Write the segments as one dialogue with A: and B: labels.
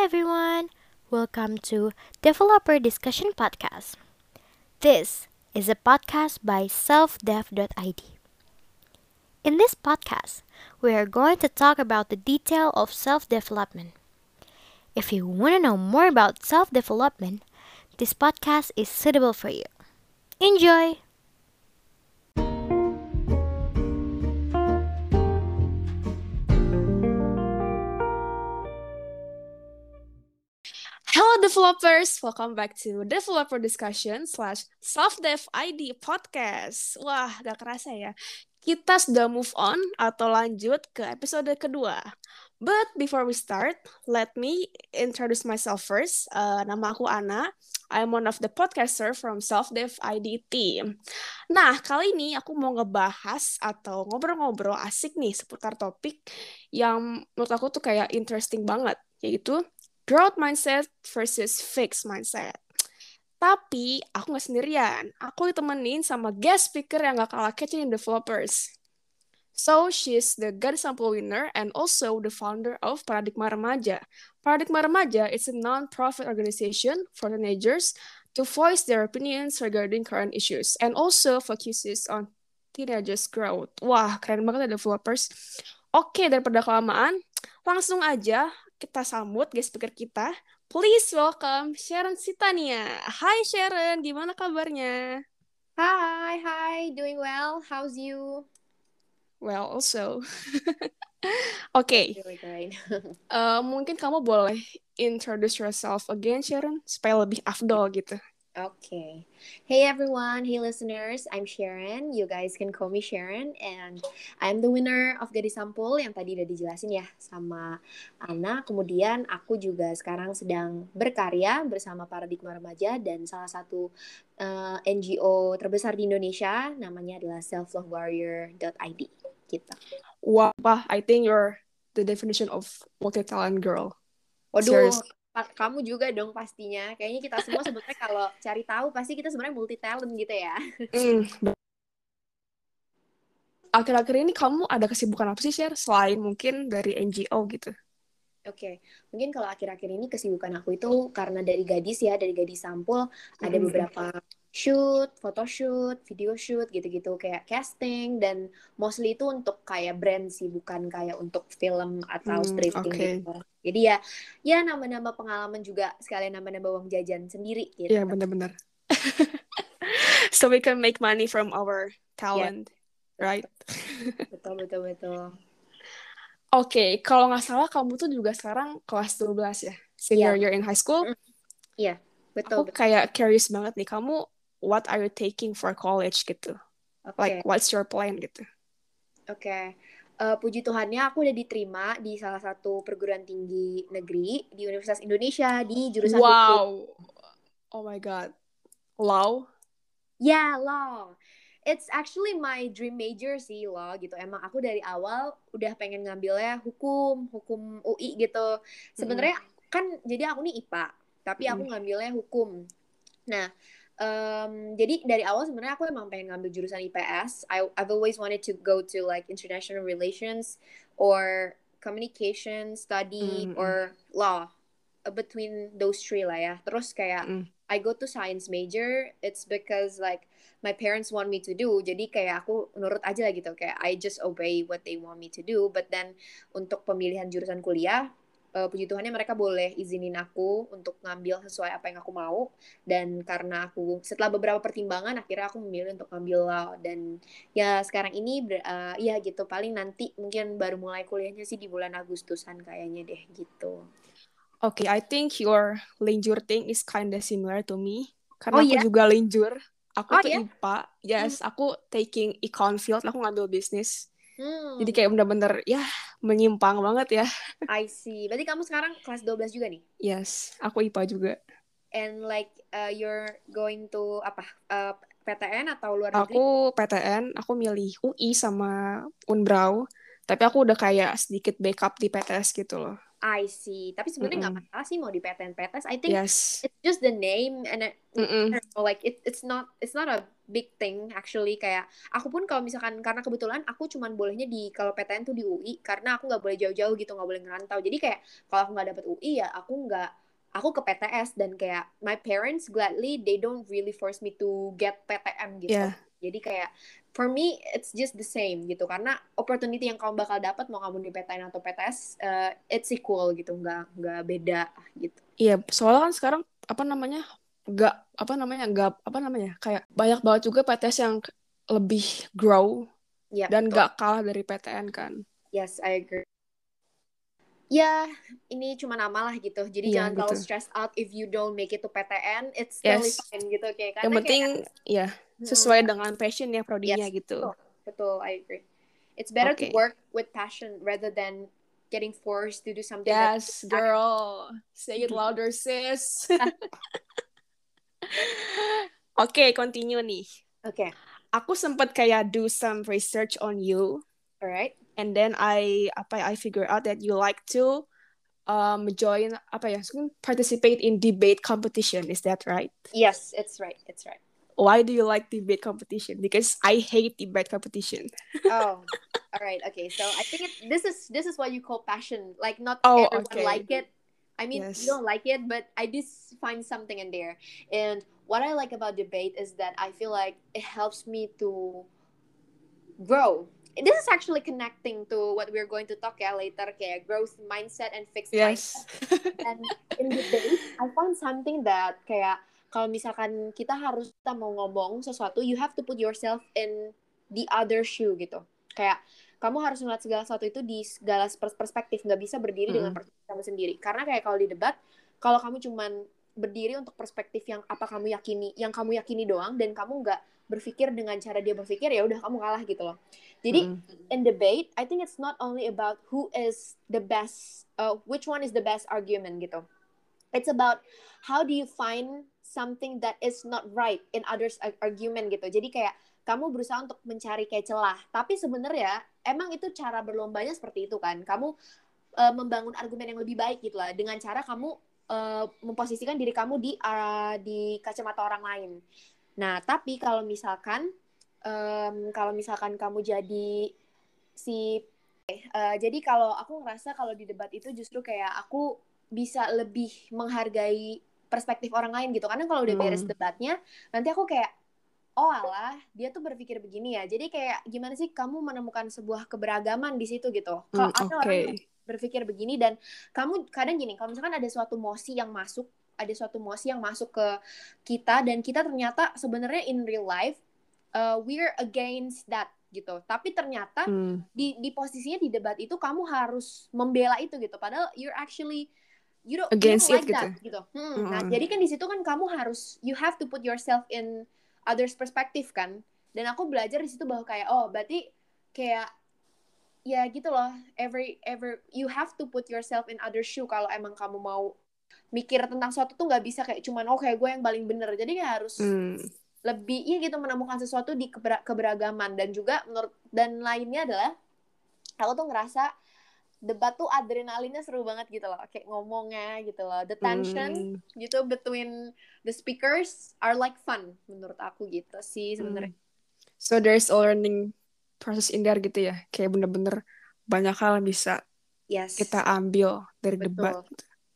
A: everyone. Welcome to Developer Discussion Podcast. This is a podcast by selfdev.id. In this podcast, we are going to talk about the detail of self-development. If you want to know more about self-development, this podcast is suitable for you. Enjoy.
B: Developers, welcome back to Developer Discussion slash Self Dev ID Podcast. Wah, gak kerasa ya. Kita sudah move on atau lanjut ke episode kedua. But before we start, let me introduce myself first. Uh, nama aku Ana. I'm one of the podcaster from Self Dev ID team. Nah, kali ini aku mau ngebahas atau ngobrol-ngobrol asik nih seputar topik yang menurut aku tuh kayak interesting banget, yaitu growth mindset versus fixed mindset. Tapi aku nggak sendirian. Aku ditemenin sama guest speaker yang gak kalah catching developers. So, she's the God Sample winner and also the founder of Paradigma Remaja. Paradigma Remaja is a non-profit organization for teenagers to voice their opinions regarding current issues and also focuses on teenagers' growth. Wah, keren banget ya developers. Oke, daripada kelamaan, langsung aja kita sambut guest speaker kita. Please welcome Sharon Sitania. Hai Sharon, gimana kabarnya?
C: Hi, hi, doing well. How's you?
B: Well, also. Oke,
C: Really great.
B: uh, mungkin kamu boleh introduce yourself again, Sharon, supaya lebih afdol gitu.
C: Okay. Hey everyone, hey listeners. I'm Sharon. You guys can call me Sharon and I'm the winner of Gadis Sampul yang tadi udah dijelasin ya sama Ana. Kemudian aku juga sekarang sedang berkarya bersama Paradigma Remaja dan salah satu uh, NGO terbesar di Indonesia namanya adalah selflovewarrior.id gitu.
B: Wah, I think you're the definition of multi-talent girl.
C: Waduh,
B: Serious.
C: Kamu juga dong pastinya. Kayaknya kita semua sebenarnya kalau cari tahu pasti kita sebenarnya multi talent gitu ya.
B: Mm. Akhir-akhir ini kamu ada kesibukan apa sih, Share? Selain mungkin dari NGO gitu.
C: Oke, mungkin kalau akhir-akhir ini kesibukan aku itu karena dari gadis ya, dari gadis sampul ada
B: Mm.
C: beberapa shoot, photoshoot, video shoot gitu-gitu kayak casting dan mostly itu untuk kayak brand sih, bukan kayak untuk film atau
B: Hmm,
C: scripting
B: oke.
C: gitu. Jadi ya, ya nambah-nambah pengalaman juga sekalian nambah-nambah uang jajan sendiri gitu.
B: Iya, benar-benar. so we can make money from our talent, right?
C: Betul betul betul.
B: Oke, kalau nggak salah kamu tuh juga sekarang kelas 12 ya? Senior
C: Iya.
B: year in high school?
C: Iya, betul.
B: Aku kayak curious banget nih, kamu what are you taking for college gitu?
C: Oke.
B: Like, what's your plan gitu?
C: Oke, Eh, puji Tuhannya aku udah diterima di salah satu perguruan tinggi negeri di Universitas Indonesia di jurusan hukum.
B: Wow! Oh my God. Law?
C: Ya, law. It's actually my dream major sih law gitu. Emang aku dari awal udah pengen ngambilnya hukum, hukum UI gitu. Sebenarnya kan jadi aku nih IPA, tapi aku ngambilnya hukum. Nah, em, jadi dari awal sebenarnya aku emang pengen ngambil jurusan IPS. I I've always wanted to go to like international relations or communication study
B: Mm, mm.
C: or law uh, between those three lah ya. Terus kayak
B: Mm.
C: I go to science major it's because like my parents want me to do jadi kayak aku nurut aja lah gitu kayak I just obey what they want me to do but then untuk pemilihan jurusan kuliah eh, puji Tuhannya mereka boleh izinin aku untuk ngambil sesuai apa yang aku mau dan karena aku setelah beberapa pertimbangan akhirnya aku memilih untuk ngambil law dan ya sekarang ini eh, ya gitu paling nanti mungkin baru mulai kuliahnya sih di bulan Agustusan kayaknya deh gitu
B: Okay, I think your linjur thing is kinda similar to me. Karena
C: Oh,
B: aku
C: iya?
B: juga linjur. Aku
C: Oh,
B: tuh
C: iya?
B: IPA. Yes, aku taking econ field. Aku ngambil bisnis.
C: hmm,
B: Jadi kayak bener-bener, ya, menyimpang banget ya.
C: I see berarti kamu sekarang kelas 12 juga nih
B: Yes, aku IPA juga.
C: and like uh, you're going to apa uh, PTN atau luar negeri?
B: Aku PTN, aku milih UI sama Unbrau. Tapi aku udah kayak sedikit backup di PTS gitu loh.
C: I see. Tapi sebenarnya nggak
B: Mm-mm.
C: masalah sih mau di PTN PTS. I think
B: Yes.
C: it's just the name and it. I don't know, like it, it's not it's not a big thing actually kayak aku pun kalau misalkan karena kebetulan aku cuman bolehnya di kalau PTN tuh di UI karena aku nggak boleh jauh-jauh gitu nggak boleh ngerantau jadi kayak kalau aku nggak dapet UI ya aku nggak aku ke PTS dan kayak my parents gladly they don't really force me to get PTM gitu
B: Yeah.
C: Jadi kayak for me it's just the same gitu karena opportunity yang kamu bakal dapat mau kamu di PTN atau PTS uh, it's equal gitu nggak nggak beda gitu
B: Iya, soalnya kan sekarang apa namanya? Gak apa namanya? Gak apa namanya? Kayak banyak banget juga PTS yang lebih grow
C: ya
B: dan
C: betul.
B: gak kalah dari PTN kan.
C: Yes, I agree. Ya, ini cuma nama lah gitu. Jadi
B: Iya,
C: jangan terlalu
B: gitu.
C: stress out if you don't make it to PTN. It's totally
B: Yes.
C: fine gitu kayak
B: Yang
C: karena
B: penting ya
C: kayak,
B: sesuai dengan passion ya prodinya
C: Yes,
B: gitu.
C: betul. betul, I agree. It's better
B: Oke.
C: to work with passion rather than getting forced to do something that
B: Yes, girl. Say it louder, sis. Oke, continue nih.
C: Okay,
B: Aku sempat kayak do some research on you,
C: alright.
B: and then I apa ya, I figure out that you like to um join apa ya, participate in debate competition. Is that right?
C: Yes, it's right. It's right.
B: Why do you like debate competition? Because I hate debate competition.
C: Oh, all right. Okay, so I think it, this is this is what you call passion. Like not
B: Oh,
C: everyone
B: okay.
C: like it. I mean,
B: Yes.
C: you don't like it, but I do find something in there. And what I like about debate is that I feel like it helps me to grow. This is actually connecting to what we're going to talk ya later, kayak growth mindset and fixed mindset.
B: Yes.
C: And in debate, I found something that kayak kalau misalkan kita harus kita mau ngomong sesuatu, you have to put yourself in the other shoe gitu. Kayak kamu harus melihat segala sesuatu itu di segala pers- perspektif, nggak bisa berdiri dengan
B: Mm.
C: perspektif kamu sendiri. Karena kayak kalau di debat, kalau kamu cuman berdiri untuk perspektif yang apa kamu yakini, yang kamu yakini doang, dan kamu nggak berpikir dengan cara dia berpikir, ya udah kamu kalah gitu loh. Jadi
B: Mm.
C: in debate, I think it's not only about who is the best, uh, which one is the best argument gitu. It's about how do you find something that is not right in others' ar- argument gitu. Jadi kayak kamu berusaha untuk mencari kayak celah, tapi sebenarnya emang itu cara berlombanya seperti itu kan. Kamu uh, membangun argumen yang lebih baik gitu lah dengan cara kamu uh, memposisikan diri kamu di uh, di kacamata orang lain. Nah, tapi kalau misalkan em, kalau misalkan kamu jadi si eh, jadi kalau aku ngerasa kalau di debat itu justru kayak aku bisa lebih menghargai perspektif orang lain gitu karena kalau udah beres
B: Hmm.
C: debatnya nanti aku kayak oh alah dia tuh berpikir begini ya jadi kayak gimana sih kamu menemukan sebuah keberagaman di situ gitu kalau
B: Mm,
C: ada
B: Oke.
C: orang berpikir begini dan kamu kadang gini kalau misalkan ada suatu mosi yang masuk ada suatu mosi yang masuk ke kita dan kita ternyata sebenarnya in real life uh, we're against that gitu tapi ternyata
B: Mm.
C: di di posisinya di debat itu kamu harus membela itu gitu padahal you're actually you don't,
B: Against
C: you
B: it
C: don't like
B: gitu.
C: that gitu Hmm, nah
B: Mm-mm.
C: jadi kan di situ kan kamu harus you have to put yourself in others perspective kan dan aku belajar di situ bahwa kayak oh berarti kayak ya gitu loh every every you have to put yourself in other shoe kalau emang kamu mau mikir tentang sesuatu tuh nggak bisa kayak cuman oh kayak gue yang paling bener jadi kayak harus
B: Mm.
C: lebih ya gitu menemukan sesuatu di kebera- keberagaman dan juga menurut dan lainnya adalah aku tuh ngerasa debat tuh adrenalinnya seru banget gitu loh kayak ngomongnya gitu loh the tension
B: Mm.
C: gitu between the speakers are like fun menurut aku gitu sih sebenarnya
B: So there's a learning process in there gitu ya. Kayak bener-bener banyak hal yang bisa
C: yes
B: kita ambil dari
C: Betul.
B: debat.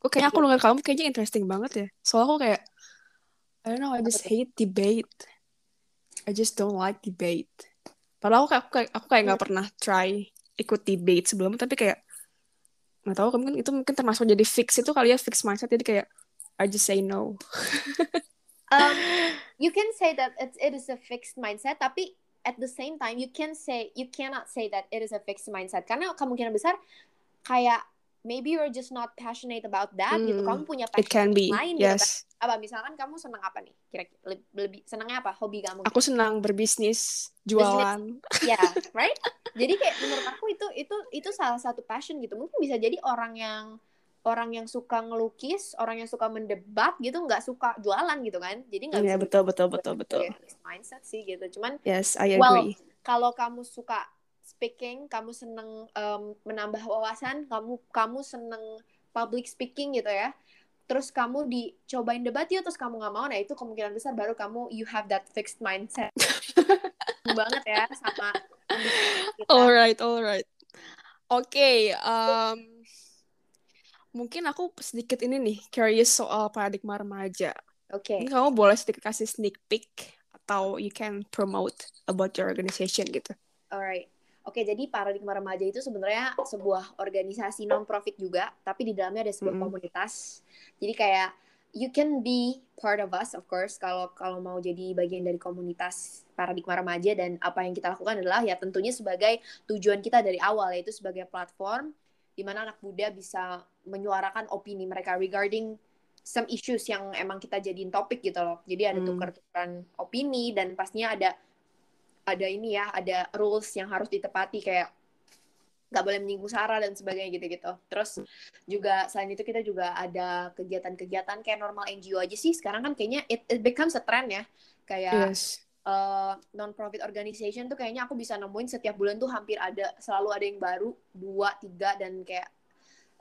B: Kok kayaknya aku dengar kamu kayaknya interesting banget ya. Soalnya aku kayak I don't know, I just hate debate. I just don't like debate. Padahal aku kayak aku kayak, aku kayak nggak pernah try ikut debate sebelumnya, tapi kayak nggak tahu mungkin itu mungkin termasuk jadi fix itu kali ya fix mindset jadi kayak I just say no.
C: um, you can say that it's, it is a fixed mindset tapi at the same time you can say you cannot say that it is a fixed mindset karena kemungkinan besar kayak maybe you're just not passionate about that gitu.
B: Hmm,
C: kamu punya
B: It can
C: passion
B: be,
C: lain gitu kan.
B: Yes.
C: apa misalkan kamu senang apa nih? Kira-kira lebih, lebih senangnya apa? Hobi kamu
B: Aku senang berbisnis, jualan.
C: ya right? Jadi kayak menurut aku itu itu itu salah satu passion gitu. Mungkin bisa jadi orang yang orang yang suka ngelukis orang yang suka mendebat gitu nggak suka jualan gitu kan. Jadi nggak bisa
B: betul betul betul betul.
C: mindset sih gitu. Cuman
B: Yes, I
C: Well,
B: agree.
C: kalau kamu suka speaking kamu seneng em, menambah wawasan kamu kamu seneng public speaking gitu ya terus kamu dicobain debat yuk terus kamu nggak mau nah itu kemungkinan besar baru kamu you have that fixed mindset banget ya sama kita.
B: Alright, alright. Oke, um, mungkin aku sedikit ini nih curious soal paradigma remaja.
C: Oke.
B: Ini kamu boleh sedikit kasih sneak peek atau you can promote about your organization gitu.
C: Alright. Oke, jadi paradigma remaja itu sebenarnya sebuah organisasi non profit juga, tapi di dalamnya ada sebuah
B: Mm-mm.
C: komunitas. Jadi kayak you can be part of us of course kalau kalau mau jadi bagian dari komunitas paradigma remaja dan apa yang kita lakukan adalah ya tentunya sebagai tujuan kita dari awal yaitu sebagai platform di mana anak muda bisa menyuarakan opini mereka regarding some issues yang emang kita jadiin topik gitu loh. Jadi ada
B: Hmm.
C: tukar-tukaran opini dan pastinya ada ada ini ya, ada rules yang harus ditepati kayak nggak boleh menyinggung sara dan sebagainya gitu-gitu. Terus juga selain itu kita juga ada kegiatan-kegiatan kayak normal NGO aja sih. Sekarang kan kayaknya it, it becomes a trend ya. Kayak
B: Yes.
C: non-profit organization tuh kayaknya aku bisa nemuin setiap bulan tuh hampir ada, selalu ada yang baru, dua, tiga, dan kayak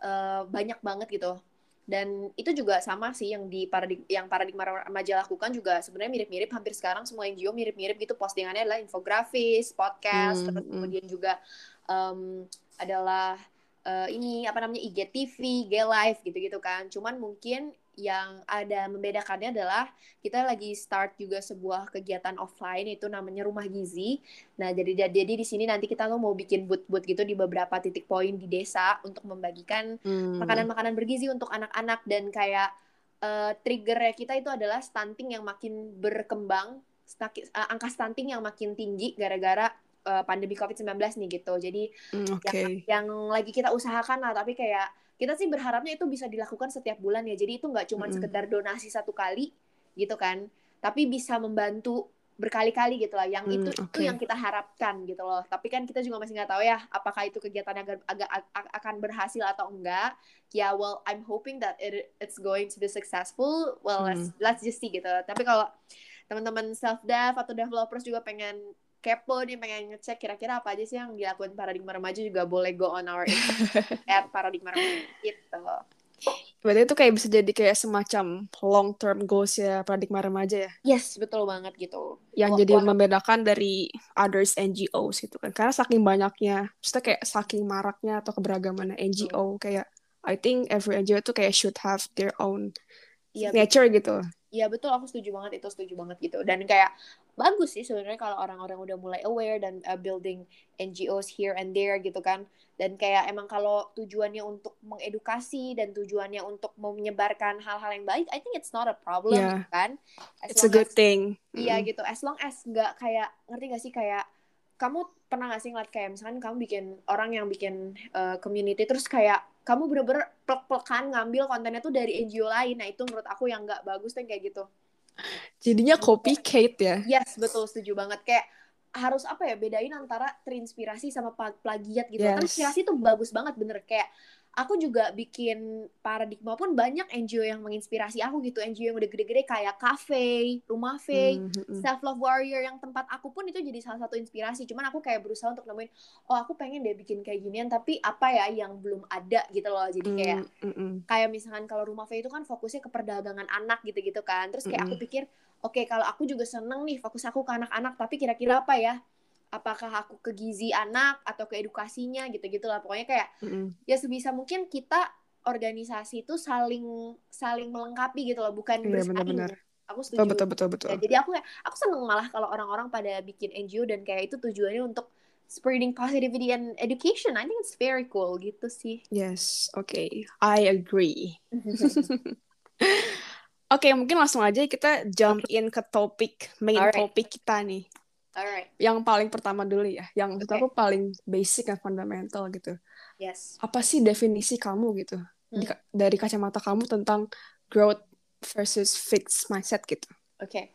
C: eh, banyak banget gitu. Dan itu juga sama sih yang di paradig yang paradigma remaja lakukan juga sebenarnya mirip-mirip hampir sekarang semua NGO mirip-mirip gitu postingannya adalah infografis, podcast,
B: Hmm,
C: terus
B: hmm.
C: kemudian juga em, adalah eh, ini apa namanya IGTV, G Live gitu-gitu kan. Cuman mungkin yang ada membedakannya adalah kita lagi start juga sebuah kegiatan offline itu namanya Rumah Gizi. Nah, jadi jadi di sini nanti kita tuh mau bikin booth-booth gitu di beberapa titik poin di desa untuk membagikan
B: Hmm.
C: makanan-makanan bergizi untuk anak-anak dan kayak eh, triggernya kita itu adalah stunting yang makin berkembang, staki- eh, angka stunting yang makin tinggi gara-gara eh, pandemi COVID-19 nih gitu. Jadi
B: Hmm, Oke.
C: yang, yang lagi kita usahakan lah, tapi kayak kita sih berharapnya itu bisa dilakukan setiap bulan ya. Jadi itu nggak cuma
B: Mm-mm.
C: sekedar donasi satu kali gitu kan, tapi bisa membantu berkali-kali gitu lah. Yang
B: Hmm,
C: itu
B: oke.
C: itu yang kita harapkan gitu loh. Tapi kan kita juga masih nggak tahu ya apakah itu kegiatan agak, agak akan berhasil atau enggak. Ya, well, I'm hoping that it, it's going to be successful. Well, let's,
B: Hmm.
C: let's just see gitu. Tapi kalau teman-teman self dev atau developers juga pengen kepo nih pengen ngecek kira-kira apa aja sih yang dilakukan paradigma remaja juga boleh go on our at paradigma remaja gitu.
B: Berarti itu kayak bisa jadi kayak semacam long term goals ya paradigma remaja ya.
C: Yes, betul banget gitu.
B: Yang
C: Wah,
B: jadi
C: wah.
B: membedakan dari others NGOs gitu kan. Karena saking banyaknya, maksudnya kayak saking maraknya atau keberagaman NGO kayak I think every NGO tuh kayak should have their own
C: Iya,
B: signature gitu.
C: Iya betul, aku setuju banget itu, setuju banget gitu. Dan kayak bagus sih sebenarnya kalau orang-orang udah mulai aware dan uh, building NGOs here and there gitu kan. Dan kayak emang kalau tujuannya untuk mengedukasi dan tujuannya untuk menyebarkan hal-hal yang baik, I think it's not a problem
B: Yeah.
C: gitu kan. As
B: It's a good
C: as-
B: thing.
C: Iya
B: Mm.
C: gitu, as long as nggak kayak ngerti gak sih kayak kamu pernah gak sih ngeliat kayak misalkan kamu bikin orang yang bikin uh, community terus kayak kamu bener-bener plek-plekan ngambil kontennya tuh dari NGO lain, nah itu menurut aku yang nggak bagus yang kayak gitu.
B: Jadinya copycat ya.
C: Yes, betul setuju banget kayak harus apa ya bedain antara terinspirasi sama plagiat gitu.
B: Yes.
C: Terinspirasi tuh bagus banget bener kayak aku juga bikin paradigma pun banyak NGO yang menginspirasi aku gitu. NGO yang udah gede-gede kayak cafe, rumah Faye,
B: Mm, mm, mm.
C: self love warrior yang tempat aku pun itu jadi salah satu inspirasi. Cuman aku kayak berusaha untuk nemuin oh aku pengen deh bikin kayak ginian tapi apa ya yang belum ada gitu loh. Jadi kayak
B: Mm, mm, mm.
C: kayak misalkan kalau rumah Faye itu kan fokusnya ke perdagangan anak gitu-gitu kan. Terus kayak aku pikir, oke kalau aku juga seneng nih fokus aku ke anak-anak, tapi kira-kira apa ya? Apakah aku ke gizi anak atau ke edukasinya gitu-gitu lah. Pokoknya kayak
B: Mm, mm.
C: ya sebisa mungkin kita organisasi itu saling saling melengkapi gitu loh, bukan
B: Iya,
C: bersaing.
B: benar-benar.
C: Aku
B: Betul,
C: setuju.
B: betul, betul, betul.
C: Ya, jadi aku aku seneng malah kalau orang-orang pada bikin NGO dan kayak itu tujuannya untuk spreading positivity and education. I think it's very cool gitu sih.
B: Yes, oke. I agree. Oke, mungkin langsung aja kita jump in ke topik, main
C: Alright.
B: topik kita nih.
C: Alright,
B: Yang paling pertama dulu ya, yang
C: Oke.
B: aku paling basic dan fundamental gitu.
C: yes.
B: Apa sih definisi kamu gitu? Di-
C: Hmm.
B: dari kacamata kamu tentang growth versus fixed mindset gitu.
C: Okay.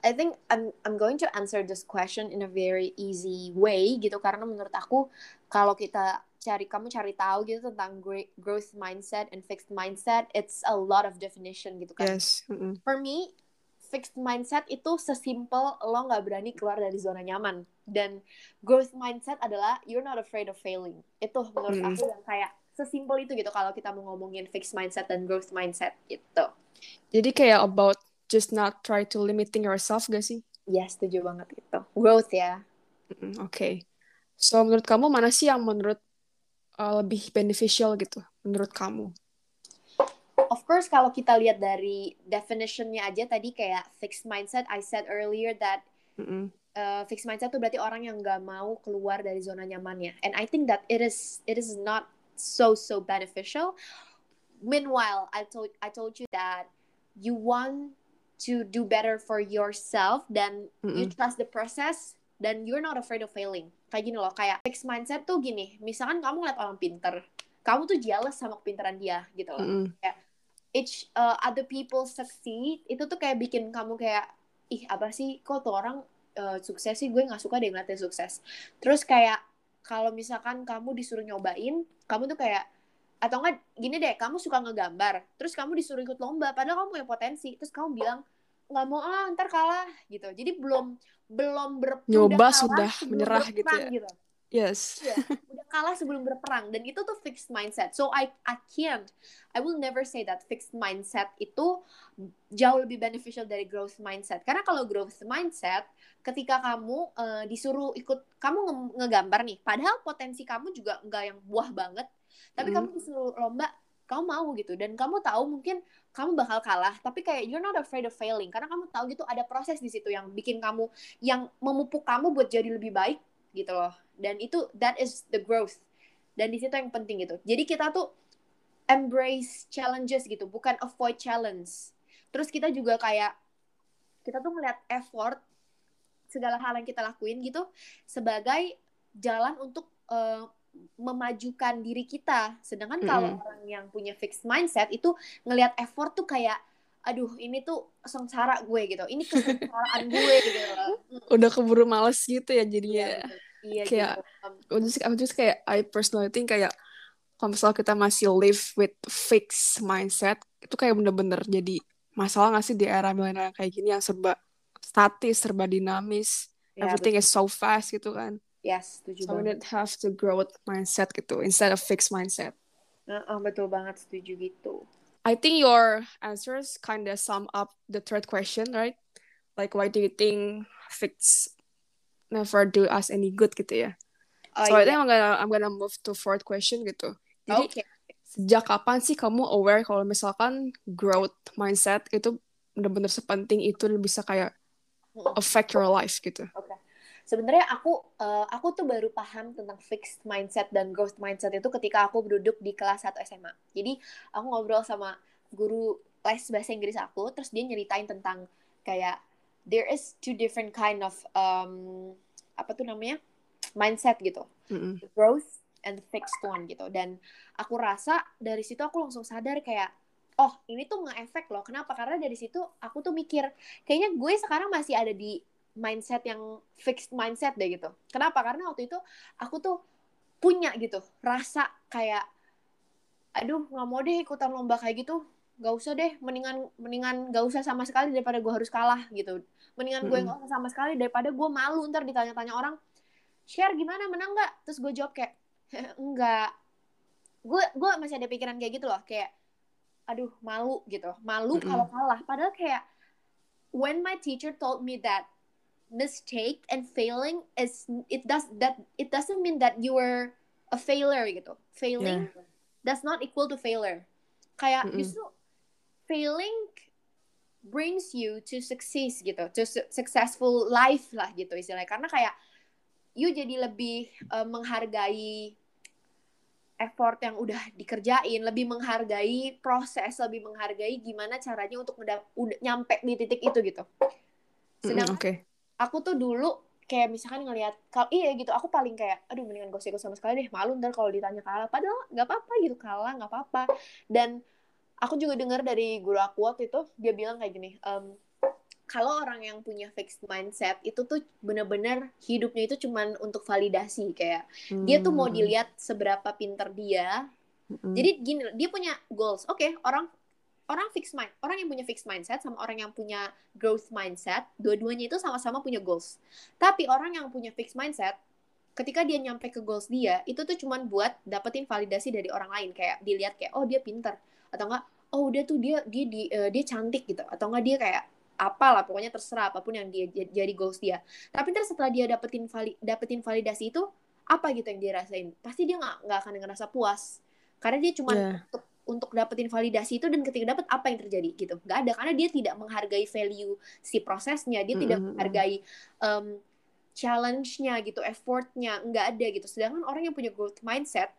C: I think I'm I'm going to answer this question in a very easy way gitu karena menurut aku kalau kita cari kamu cari tahu gitu tentang growth mindset and fixed mindset it's a lot of definition gitu kan.
B: Yes. mm-mm.
C: For me fixed mindset itu sesimpel lo nggak berani keluar dari zona nyaman dan growth mindset adalah you're not afraid of failing. Itu menurut
B: Mm.
C: aku yang kayak sesimpel itu gitu kalau kita mau ngomongin fixed mindset dan growth mindset gitu.
B: Jadi kayak about just not try to limiting yourself gak sih?
C: Ya, setuju banget itu. Growth ya.
B: Oke. Okay. So menurut kamu mana sih yang menurut uh, lebih beneficial gitu menurut kamu?
C: Of course kalau kita lihat dari definitionnya aja tadi kayak fixed mindset, I said earlier that
B: Mm -mm.
C: uh, fixed mindset tuh berarti orang yang nggak mau keluar dari zona nyamannya. And I think that it is it is not so so beneficial. Meanwhile, I told I told you that you want to do better for yourself dan you
B: Mm-mm.
C: trust the process dan you're not afraid of failing. Kayak gini loh, kayak fixed mindset tuh gini. Misalkan kamu ngeliat orang pinter, kamu tuh jealous sama kepintaran dia gitu loh.
B: Mm-mm.
C: Each uh, other people succeed itu tuh kayak bikin kamu kayak ih apa sih kok tuh orang uh, sukses sih gue nggak suka deh ngeliatnya sukses. Terus kayak kalau misalkan kamu disuruh nyobain, kamu tuh kayak atau enggak gini deh, kamu suka ngegambar, terus kamu disuruh ikut lomba, padahal kamu punya potensi, terus kamu bilang nggak mau ah ntar kalah gitu. Jadi belum belum ber
B: Nyoba
C: kalah
B: sudah menyerah gitu ya.
C: gitu.
B: Yes.
C: Iya, udah kalah sebelum berperang dan itu tuh fixed mindset. So I I can't I will never say that fixed mindset itu jauh lebih beneficial dari growth mindset. Karena kalau growth mindset ketika kamu eh, disuruh ikut kamu nge- ngegambar nih, padahal potensi kamu juga nggak yang buah banget, tapi
B: Mm.
C: kamu disuruh lomba kamu mau gitu dan kamu tahu mungkin kamu bakal kalah tapi kayak you're not afraid of failing karena kamu tahu gitu ada proses di situ yang bikin kamu yang memupuk kamu buat jadi lebih baik gitu loh dan itu that is the growth dan di situ yang penting gitu jadi kita tuh embrace challenges gitu bukan avoid challenge terus kita juga kayak kita tuh ngeliat effort segala hal yang kita lakuin gitu sebagai jalan untuk eh, memajukan diri kita sedangkan kalau
B: Mm-mm.
C: orang yang punya fixed mindset itu ngelihat effort tuh kayak aduh ini tuh sengsara gue gitu ini kesengsaraan gue gitu.
B: Udah keburu males gitu ya jadinya.
C: betul. Iya
B: Kayak-
C: gitu.
B: Aku just, aku just kayak I personally think kayak kalau misalnya kita masih live with fixed mindset itu kayak bener-bener jadi masalah nggak sih di era milenial kayak gini yang serba statis, serba dinamis,
C: ya,
B: everything is so fast gitu kan.
C: betul. yes setuju
B: So we
C: banget
B: need have to grow with mindset gitu instead of fixed mindset.
C: Heeh, betul banget setuju gitu
B: I think your answers kind of sum up the third question, right? Like why do you think fixed never do us any good gitu ya?
C: oh,
B: so I think I'm gonna I'm gonna move to fourth question gitu. Jadi
C: Oke.
B: sejak kapan sih kamu aware kalau misalkan growth mindset itu bener-bener sepenting itu dan bisa kayak affect your life gitu?
C: Sebenarnya aku eh, aku tuh baru paham tentang fixed mindset dan growth mindset itu ketika aku duduk di kelas 1 SMA. Jadi aku ngobrol sama guru les bahasa Inggris aku, terus dia nyeritain tentang kayak there is two different kind of um, apa tuh namanya mindset gitu, the growth and the fixed one gitu. Dan aku rasa dari situ aku langsung sadar kayak oh ini tuh nge-efek loh. Kenapa? Karena dari situ aku tuh mikir kayaknya gue sekarang masih ada di mindset yang fixed mindset deh gitu. Kenapa? Karena waktu itu aku tuh punya gitu rasa kayak aduh nggak mau deh ikutan lomba kayak gitu nggak usah deh mendingan mendingan nggak usah sama sekali daripada gue harus kalah gitu. Mendingan gue
B: Mm-mm.
C: nggak usah sama sekali daripada gue malu. Ntar ditanya-tanya orang share gimana? Menang nggak? Terus gue jawab kayak enggak. Gue gue masih ada pikiran kayak gitu loh kayak aduh malu gitu. Malu
B: Mm-mm.
C: kalau kalah. Padahal kayak when my teacher told me that mistake and failing is it does that it doesn't mean that you were a failure gitu. Failing does not equal to failure. Kayak
B: Mm-mm.
C: justru failing brings you to success gitu to su- successful life lah gitu istilahnya. Karena kayak you jadi lebih eh, menghargai effort yang udah dikerjain lebih menghargai proses lebih menghargai gimana caranya untuk udah nyampe di titik itu gitu. Sedangkan
B: Oke.
C: aku tuh dulu kayak misalkan ngelihat kalau iya gitu aku paling kayak aduh mendingan ikut sama sekali deh malu ntar kalau ditanya kalah. Padahal nggak apa-apa gitu kalah nggak apa-apa. Dan aku juga dengar dari guru aku waktu itu dia bilang kayak gini em, kalau orang yang punya fixed mindset itu tuh bener-bener hidupnya itu cuman untuk validasi kayak dia tuh mau
B: Mm-mm.
C: dilihat seberapa pinter dia
B: Mm-mm.
C: jadi gini, dia punya goals. Oke, orang orang fixed mind, orang yang punya fixed mindset sama orang yang punya growth mindset, dua-duanya itu sama-sama punya goals. Tapi orang yang punya fixed mindset, ketika dia nyampe ke goals dia itu tuh cuman buat dapetin validasi dari orang lain kayak dilihat kayak oh dia pinter atau enggak oh udah tuh dia dia di, uh, dia cantik gitu. Atau enggak dia kayak apalah pokoknya terserah apa pun yang dia jadi goals dia. Tapi terus setelah dia dapetin vali, dapetin validasi itu apa gitu yang dia rasain? Pasti dia nggak nggak akan ngerasa puas. Karena dia cuma yeah. untuk untuk dapetin validasi itu dan ketika dapet apa yang terjadi? Gitu. Nggak ada karena dia tidak menghargai value si prosesnya dia mm -hmm. tidak menghargai um, challenge-nya gitu effortnya nggak ada gitu. Sedangkan orang yang punya growth mindset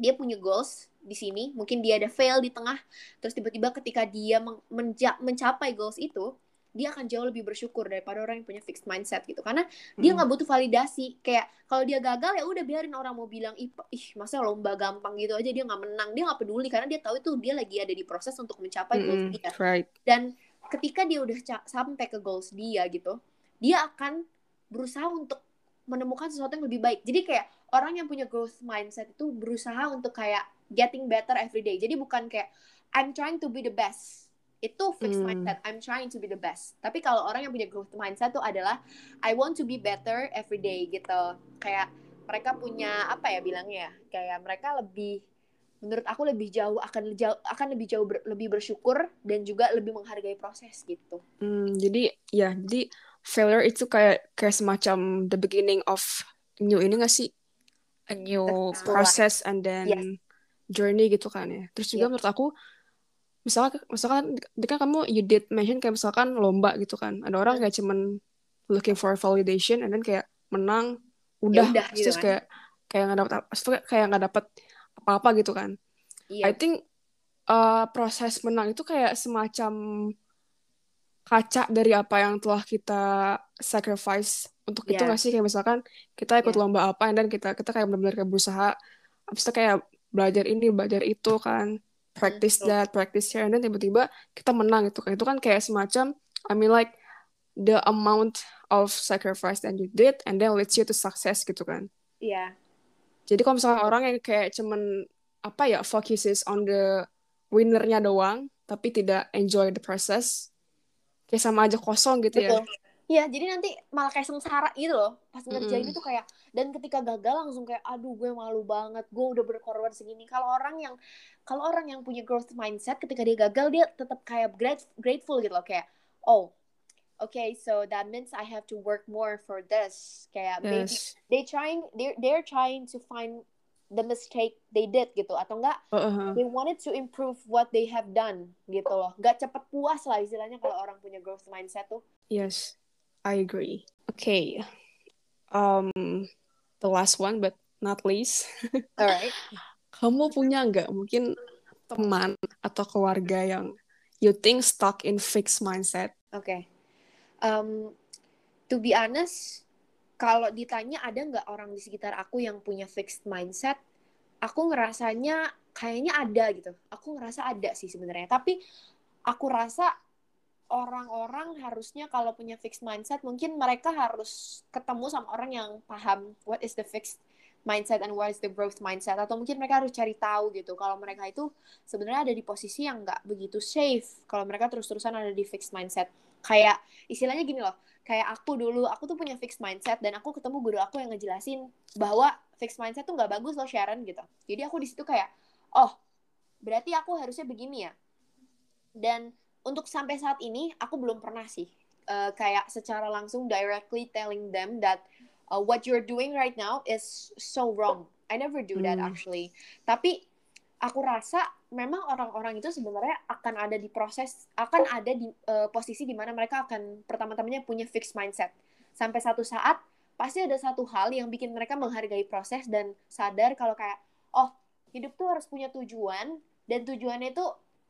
C: dia punya goals di sini mungkin dia ada fail di tengah terus tiba-tiba ketika dia menja- mencapai goals itu dia akan jauh lebih bersyukur daripada orang yang punya fixed mindset gitu. Karena hmm. dia nggak butuh validasi. Kayak kalau dia gagal ya udah biarin orang mau bilang ih, ih masa lomba gampang gitu aja dia nggak menang. Dia nggak peduli karena dia tahu itu dia lagi ada di proses untuk mencapai hmm, goals dia.
B: right.
C: dan ketika dia udah sampai ke goals dia gitu dia akan berusaha untuk menemukan sesuatu yang lebih baik. Jadi kayak orang yang punya growth mindset itu berusaha untuk kayak getting better every day. Jadi bukan kayak I'm trying to be the best. Itu fixed hmm. mindset. I'm trying to be the best. Tapi kalau orang yang punya growth mindset itu adalah I want to be better every day gitu. Kayak mereka punya apa ya bilangnya? Kayak mereka lebih menurut aku lebih jauh akan jauh akan lebih jauh ber, lebih bersyukur dan juga lebih menghargai proses gitu.
B: Hmm, jadi ya jadi failure itu kayak kayak semacam the beginning of new ini gak sih a new process and then yes. Journey gitu kan ya. Terus juga yep. menurut aku misalkan misalkan kan kamu you did mention kayak misalkan lomba gitu kan. Ada orang kayak cuman looking for validation and then kayak menang udah, ya udah terus gitu kan. kayak kayak nggak dapat kayak nggak dapat apa-apa gitu kan. Yep. I think uh, proses menang itu kayak semacam kaca dari apa yang telah kita sacrifice untuk yeah. itu nggak sih kayak misalkan kita ikut yeah. lomba apa dan kita kita kayak benar-benar kayak berusaha habis itu kayak belajar ini belajar itu kan practice mm, that practice here dan tiba-tiba kita menang itu kan itu kan kayak semacam I mean like the amount of sacrifice that you did and then leads you to success gitu kan
C: iya yeah.
B: jadi kalau misalnya orang yang kayak cuman apa ya focuses on the winnernya doang tapi tidak enjoy the process kayak sama aja kosong gitu ya. Betul.
C: ya Iya, jadi nanti malah kayak sengsara gitu loh. Pas ngerjain mm. itu kayak dan ketika gagal langsung kayak aduh gue malu banget. Gue udah berkorban segini. Kalau orang yang kalau orang yang punya growth mindset ketika dia gagal dia tetap kayak grat grateful gitu loh kayak oh okay so that means I have to work more for this kayak yes. maybe they trying they they're trying to find the mistake they did gitu atau enggak uh-huh. they wanted to improve what they have done gitu loh gak cepet puas lah istilahnya kalau orang punya growth mindset tuh
B: yes I agree. Okay. Um, the last one but not least.
C: Alright.
B: Kamu punya nggak mungkin teman atau keluarga yang you think stuck in fixed mindset?
C: Oke. Okay. Um, to be honest, kalau ditanya ada nggak orang di sekitar aku yang punya fixed mindset, aku ngerasanya kayaknya ada gitu. Aku ngerasa ada sih sebenarnya. Tapi aku rasa orang-orang harusnya kalau punya fixed mindset mungkin mereka harus ketemu sama orang yang paham what is the fixed mindset and what is the growth mindset. Atau mungkin mereka harus cari tahu gitu kalau mereka itu sebenarnya ada di posisi yang nggak begitu safe kalau mereka terus-terusan ada di fixed mindset. Kayak istilahnya gini loh kayak aku dulu aku tuh punya fixed mindset dan aku ketemu guru aku yang ngejelasin bahwa fixed mindset tuh nggak bagus loh Sharon gitu. Jadi aku di situ kayak oh berarti aku harusnya begini ya. Dan untuk sampai saat ini aku belum pernah sih uh, kayak secara langsung directly telling them that uh, what you're doing right now is so wrong. I never do that hmm. actually. Tapi aku rasa memang orang-orang itu sebenarnya akan ada di proses akan ada di uh, posisi di mana mereka akan pertama-tamanya punya fixed mindset. Sampai satu saat pasti ada satu hal yang bikin mereka menghargai proses dan sadar kalau kayak oh hidup tuh harus punya tujuan dan tujuannya itu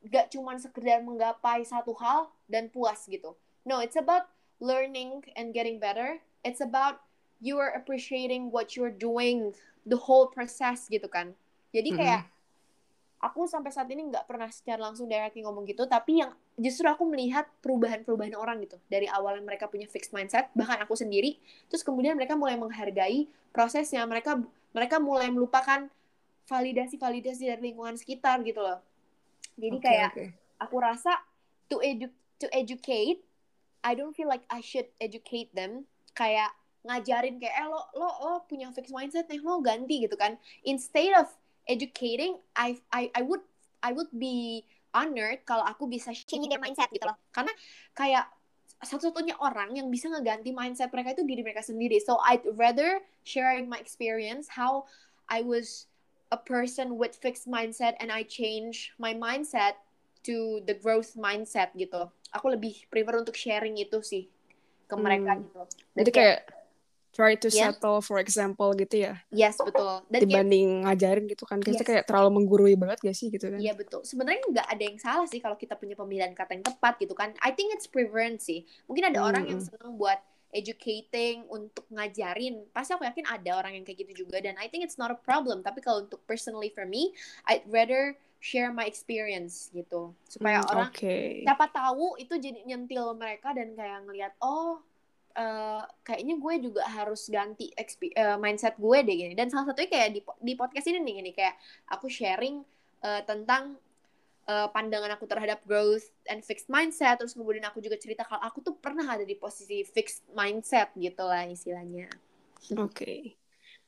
C: gak cuman sekedar menggapai satu hal dan puas gitu. No, it's about learning and getting better. It's about you are appreciating what you're doing, the whole process gitu kan. Jadi kayak mm -hmm. aku sampai saat ini nggak pernah secara langsung directly ngomong gitu, tapi yang justru aku melihat perubahan-perubahan orang gitu dari awal mereka punya fixed mindset, bahkan aku sendiri, terus kemudian mereka mulai menghargai prosesnya, mereka mereka mulai melupakan validasi-validasi dari lingkungan sekitar gitu loh jadi okay, kayak okay. aku rasa to edu to educate, I don't feel like I should educate them. Kayak ngajarin kayak eh lo lo lo punya fixed mindset nih lo ganti gitu kan instead of educating I I I would I would be honored kalau aku bisa change their mindset gitu loh karena kayak satu-satunya orang yang bisa ngeganti mindset mereka itu diri mereka sendiri so I'd rather sharing my experience how I was a person with fixed mindset and I change my mindset to the growth mindset gitu aku lebih prefer untuk sharing itu sih ke mereka
B: Hmm.
C: gitu Dan
B: Jadi kayak try to
C: Yeah.
B: settle for example gitu ya.
C: yes betul dan kayak
B: Dibanding ngajarin gitu kan. Kayaknya
C: Yes.
B: kayak terlalu menggurui banget gak sih gitu kan.
C: Iya betul. Sebenarnya nggak ada yang salah sih kalau kita punya pemilihan kata yang tepat gitu kan. I think it's preference sih. Mungkin ada orang yang
B: Mm-mm.
C: senang buat educating untuk ngajarin. Pasti aku yakin ada orang yang kayak gitu juga dan I think it's not a problem. Tapi kalau untuk personally for me, I'd rather share my experience gitu supaya
B: Hmm,
C: orang
B: Oke.
C: siapa tahu itu jadi nyentil mereka dan kayak ngelihat oh eh, kayaknya gue juga harus ganti exp- eh, mindset gue deh gini dan salah satunya kayak di, di podcast ini nih gini kayak aku sharing eh, tentang eh, pandangan aku terhadap growth and fixed mindset terus kemudian aku juga cerita kalau aku tuh pernah ada di posisi fixed mindset gitu lah istilahnya
B: Oke.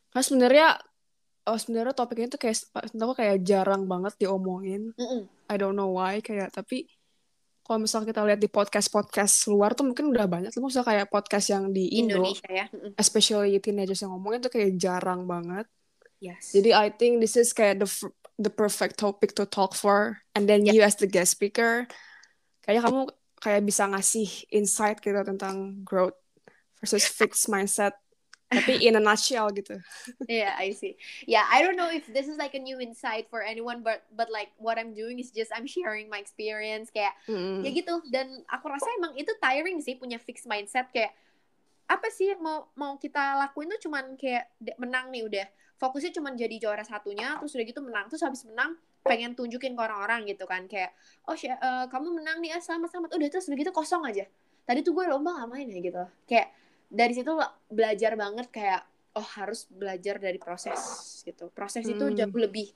B: Karena sebenarnya oh sebenarnya topik ini tuh kayak aku kayak jarang banget diomongin.
C: Mm-mm.
B: I don't know why kayak tapi kalau misalnya kita lihat di podcast-podcast luar tuh mungkin udah banyak. Tapi misalnya kayak podcast yang di Indo,
C: Indonesia ya Mm-mm.
B: especially teenagers yang ngomongin tuh kayak jarang banget.
C: yes
B: Jadi I think this is kayak the the perfect topic to talk for. And then
C: Yeah.
B: you as the guest speaker, kayaknya kamu kayak bisa ngasih insight gitu tentang growth versus fixed mindset. Tapi in a nutshell gitu.
C: Yeah, I see. Yeah, I don't know if this is like a new insight for anyone, but but like what I'm doing is just I'm sharing my experience kayak
B: Mm.
C: ya gitu. Dan aku rasa emang itu tiring sih punya fixed mindset kayak apa sih yang mau mau kita lakuin tuh cuman kayak menang nih udah fokusnya cuman jadi juara satunya terus udah gitu menang terus habis menang pengen tunjukin ke orang-orang gitu kan kayak oh Sya- eh, kamu menang nih ah selamat selamat. Udah terus udah gitu kosong aja. Tadi tuh gue lomba ngapain ya gitu. Kayak dari situ belajar banget kayak oh harus belajar dari proses gitu. Proses itu
B: Hmm.
C: jauh lebih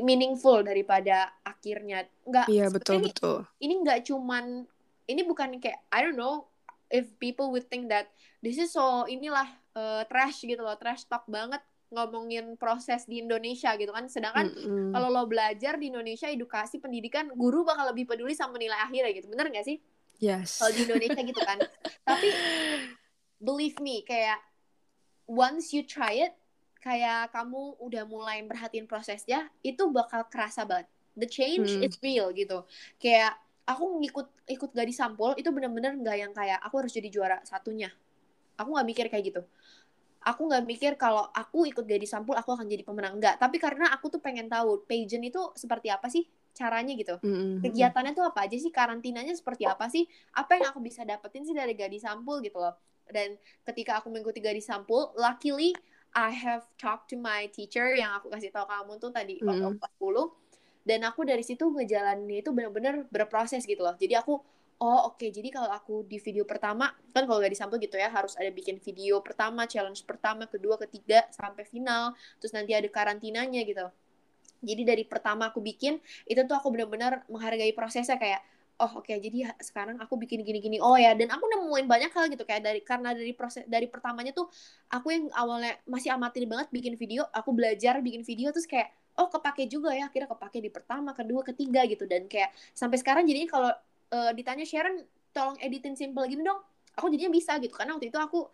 C: meaningful daripada akhirnya. Nggak
B: Iya betul
C: ini
B: betul.
C: ini nggak cuman ini bukan kayak I don't know if people would think that this is so inilah uh, trash gitu loh. Trash talk banget ngomongin proses di Indonesia gitu kan. Sedangkan
B: Mm-mm.
C: kalau lo belajar di Indonesia edukasi pendidikan guru bakal lebih peduli sama nilai akhirnya gitu. Bener nggak sih?
B: Yes.
C: kalau di Indonesia gitu kan. Tapi believe me kayak once you try it kayak kamu udah mulai perhatiin prosesnya itu bakal kerasa banget. The change
B: Hmm.
C: is real gitu. Kayak aku ngikut ikut gadis sampul itu bener-bener nggak yang kayak aku harus jadi juara satunya. Aku nggak mikir kayak gitu aku nggak mikir kalau aku ikut gadis sampul aku akan jadi pemenang. Enggak tapi karena aku tuh pengen tahu pageant itu seperti apa sih caranya gitu?
B: Mm-mm.
C: kegiatannya tuh apa aja sih? Karantinanya seperti apa sih? Apa yang aku bisa dapetin sih dari gadis sampul gitu loh. Dan ketika aku mengikuti gadis sampul luckily I have talked to my teacher yang aku kasih tahu kamu tuh tadi waktu
B: Mm.
C: kelas 10 dan aku dari situ ngejalanin itu benar-benar berproses gitu loh. Jadi aku oh oke. Jadi kalau aku di video pertama kan kalau gadis sampul gitu ya harus ada bikin video pertama challenge pertama kedua ketiga sampai final. Terus nanti ada karantinanya gitu. Jadi dari pertama aku bikin itu tuh aku benar-benar menghargai prosesnya kayak oh oke. Jadi ha- sekarang aku bikin gini-gini oh ya. Dan aku nemuin banyak hal gitu kayak dari karena dari proses dari pertamanya tuh aku yang awalnya masih amatir banget bikin video aku belajar bikin video terus kayak oh kepake juga ya. Akhirnya kepake di pertama kedua ketiga gitu. Dan kayak sampai sekarang jadinya kalau eh, ditanya Sharon tolong editin simple gini dong aku jadinya bisa gitu karena waktu itu aku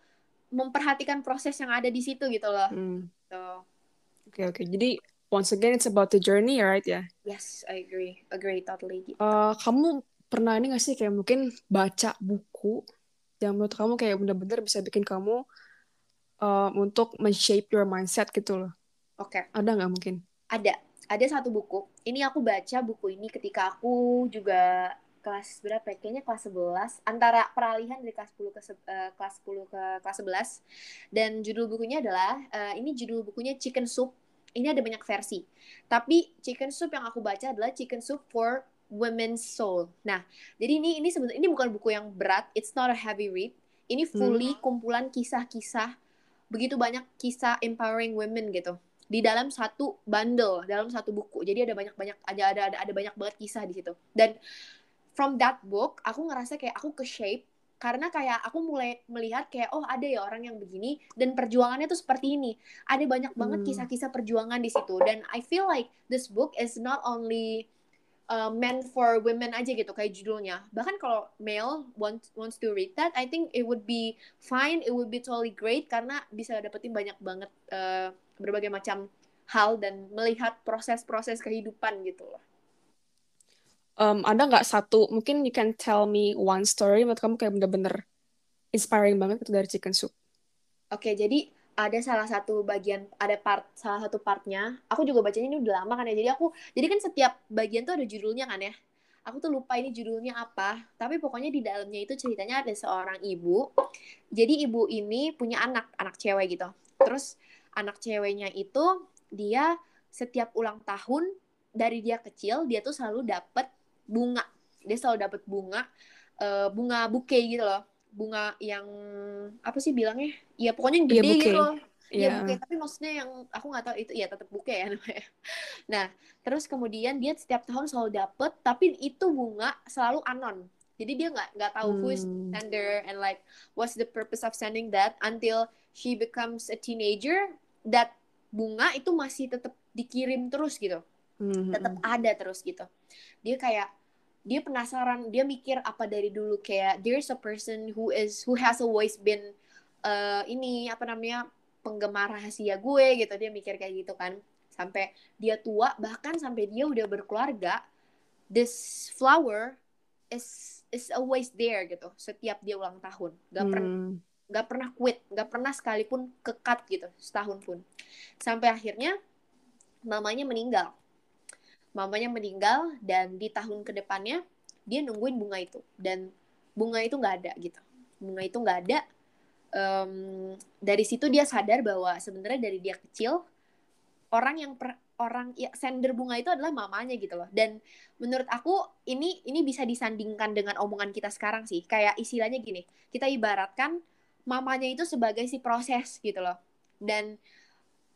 C: memperhatikan proses yang ada di situ gitu loh
B: Mm.
C: so
B: Oke oke. Jadi once again it's about the journey, right ya?
C: yes I agree agree totally gitu.
B: Eh, kamu pernah ini gak sih kayak mungkin baca buku yang menurut kamu kayak bener-bener bisa bikin kamu eh, untuk men-shape your mindset gitu loh.
C: oke
B: Ada nggak mungkin?
C: ada ada satu buku ini aku baca buku ini ketika aku juga kelas berapa ya? kayaknya kelas 11 antara peralihan dari kelas 10 ke eh, kelas 10 ke kelas 11 dan judul bukunya adalah eh, ini judul bukunya Chicken Soup. Ini ada banyak versi. Tapi Chicken Soup yang aku baca adalah Chicken Soup for Women's Soul. Nah jadi ini ini sebenarnya ini bukan buku yang berat. It's not a heavy read. Ini fully kumpulan kisah-kisah begitu banyak kisah empowering women gitu di dalam satu bundle dalam satu buku. Jadi ada banyak banyak ada ada ada ada banyak banget kisah di situ. Dan from that book aku ngerasa kayak aku ke shape karena kayak aku mulai melihat kayak oh ada ya orang yang begini dan perjuangannya tuh seperti ini. Ada banyak banget
B: Hmm.
C: kisah-kisah perjuangan di situ dan I feel like this book is not only uh, meant for women aja gitu kayak judulnya. Bahkan kalau male wants wants to read that I think it would be fine it would be totally great karena bisa dapetin banyak banget uh, berbagai macam hal dan melihat proses-proses kehidupan gitu loh
B: Um, ada nggak satu, mungkin you can tell me one story menurut kamu kayak bener-bener inspiring banget itu dari Chicken Soup.
C: Oke, jadi ada salah satu bagian, ada part, salah satu partnya. Aku juga bacanya ini udah lama kan ya. Jadi aku, jadi kan setiap bagian tuh ada judulnya kan ya. Aku tuh lupa ini judulnya apa. Tapi pokoknya di dalamnya itu ceritanya ada seorang ibu. Jadi ibu ini punya anak, anak cewek gitu. Terus anak ceweknya itu dia setiap ulang tahun dari dia kecil dia tuh selalu dapet bunga. Dia selalu dapet bunga, eh, bunga bouquet gitu loh bunga yang apa sih bilangnya? Ya pokoknya yang
B: Iya,
C: gede
B: bouquet.
C: gitu loh. Iya
B: Iya.
C: bouquet, tapi maksudnya yang aku nggak tahu itu ya tetap bouquet ya namanya. Nah, terus kemudian dia setiap tahun selalu dapet, tapi itu bunga selalu anon. Jadi dia nggak nggak tahu who is
B: Hmm.
C: sender and like what's the purpose of sending that until she becomes a teenager. That bunga itu masih tetap dikirim terus gitu
B: Hmm.
C: tetap ada terus gitu. Dia kayak dia penasaran dia mikir apa dari dulu kayak there's a person who is who has always been uh, ini apa namanya penggemar rahasia gue gitu. Dia mikir kayak gitu kan. Sampai dia tua bahkan sampai dia udah berkeluarga this flower is is always there gitu setiap dia ulang tahun. Gak pernah
B: Hmm.
C: nggak pernah quit nggak pernah sekalipun kekat gitu setahun pun. Sampai akhirnya mamanya meninggal mamanya meninggal dan di tahun ke depannya dia nungguin bunga itu. Dan bunga itu nggak ada gitu. Bunga itu nggak ada Em, dari situ dia sadar bahwa sebenarnya dari dia kecil orang yang per, orang ya sender bunga itu adalah mamanya gitu loh. Dan menurut aku ini ini bisa disandingkan dengan omongan kita sekarang sih. Kayak istilahnya gini kita ibaratkan mamanya itu sebagai si proses gitu loh. Dan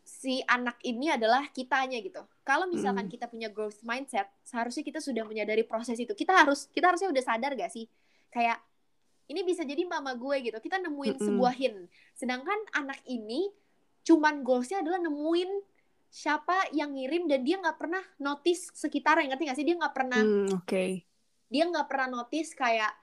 C: si anak ini adalah kitanya gitu. Kalau misalkan
B: Mm.
C: kita punya growth mindset seharusnya kita sudah menyadari proses itu. Kita harus kita harusnya udah sadar gak sih? Kayak ini bisa jadi mama gue gitu. Kita nemuin
B: Mm-mm.
C: sebuah hint. Sedangkan anak ini cuman goalsnya adalah nemuin siapa yang ngirim dan dia nggak pernah notice sekitarnya. Ngerti gak sih? Dia nggak pernah
B: Hmm, Oke.
C: dia nggak pernah notice kayak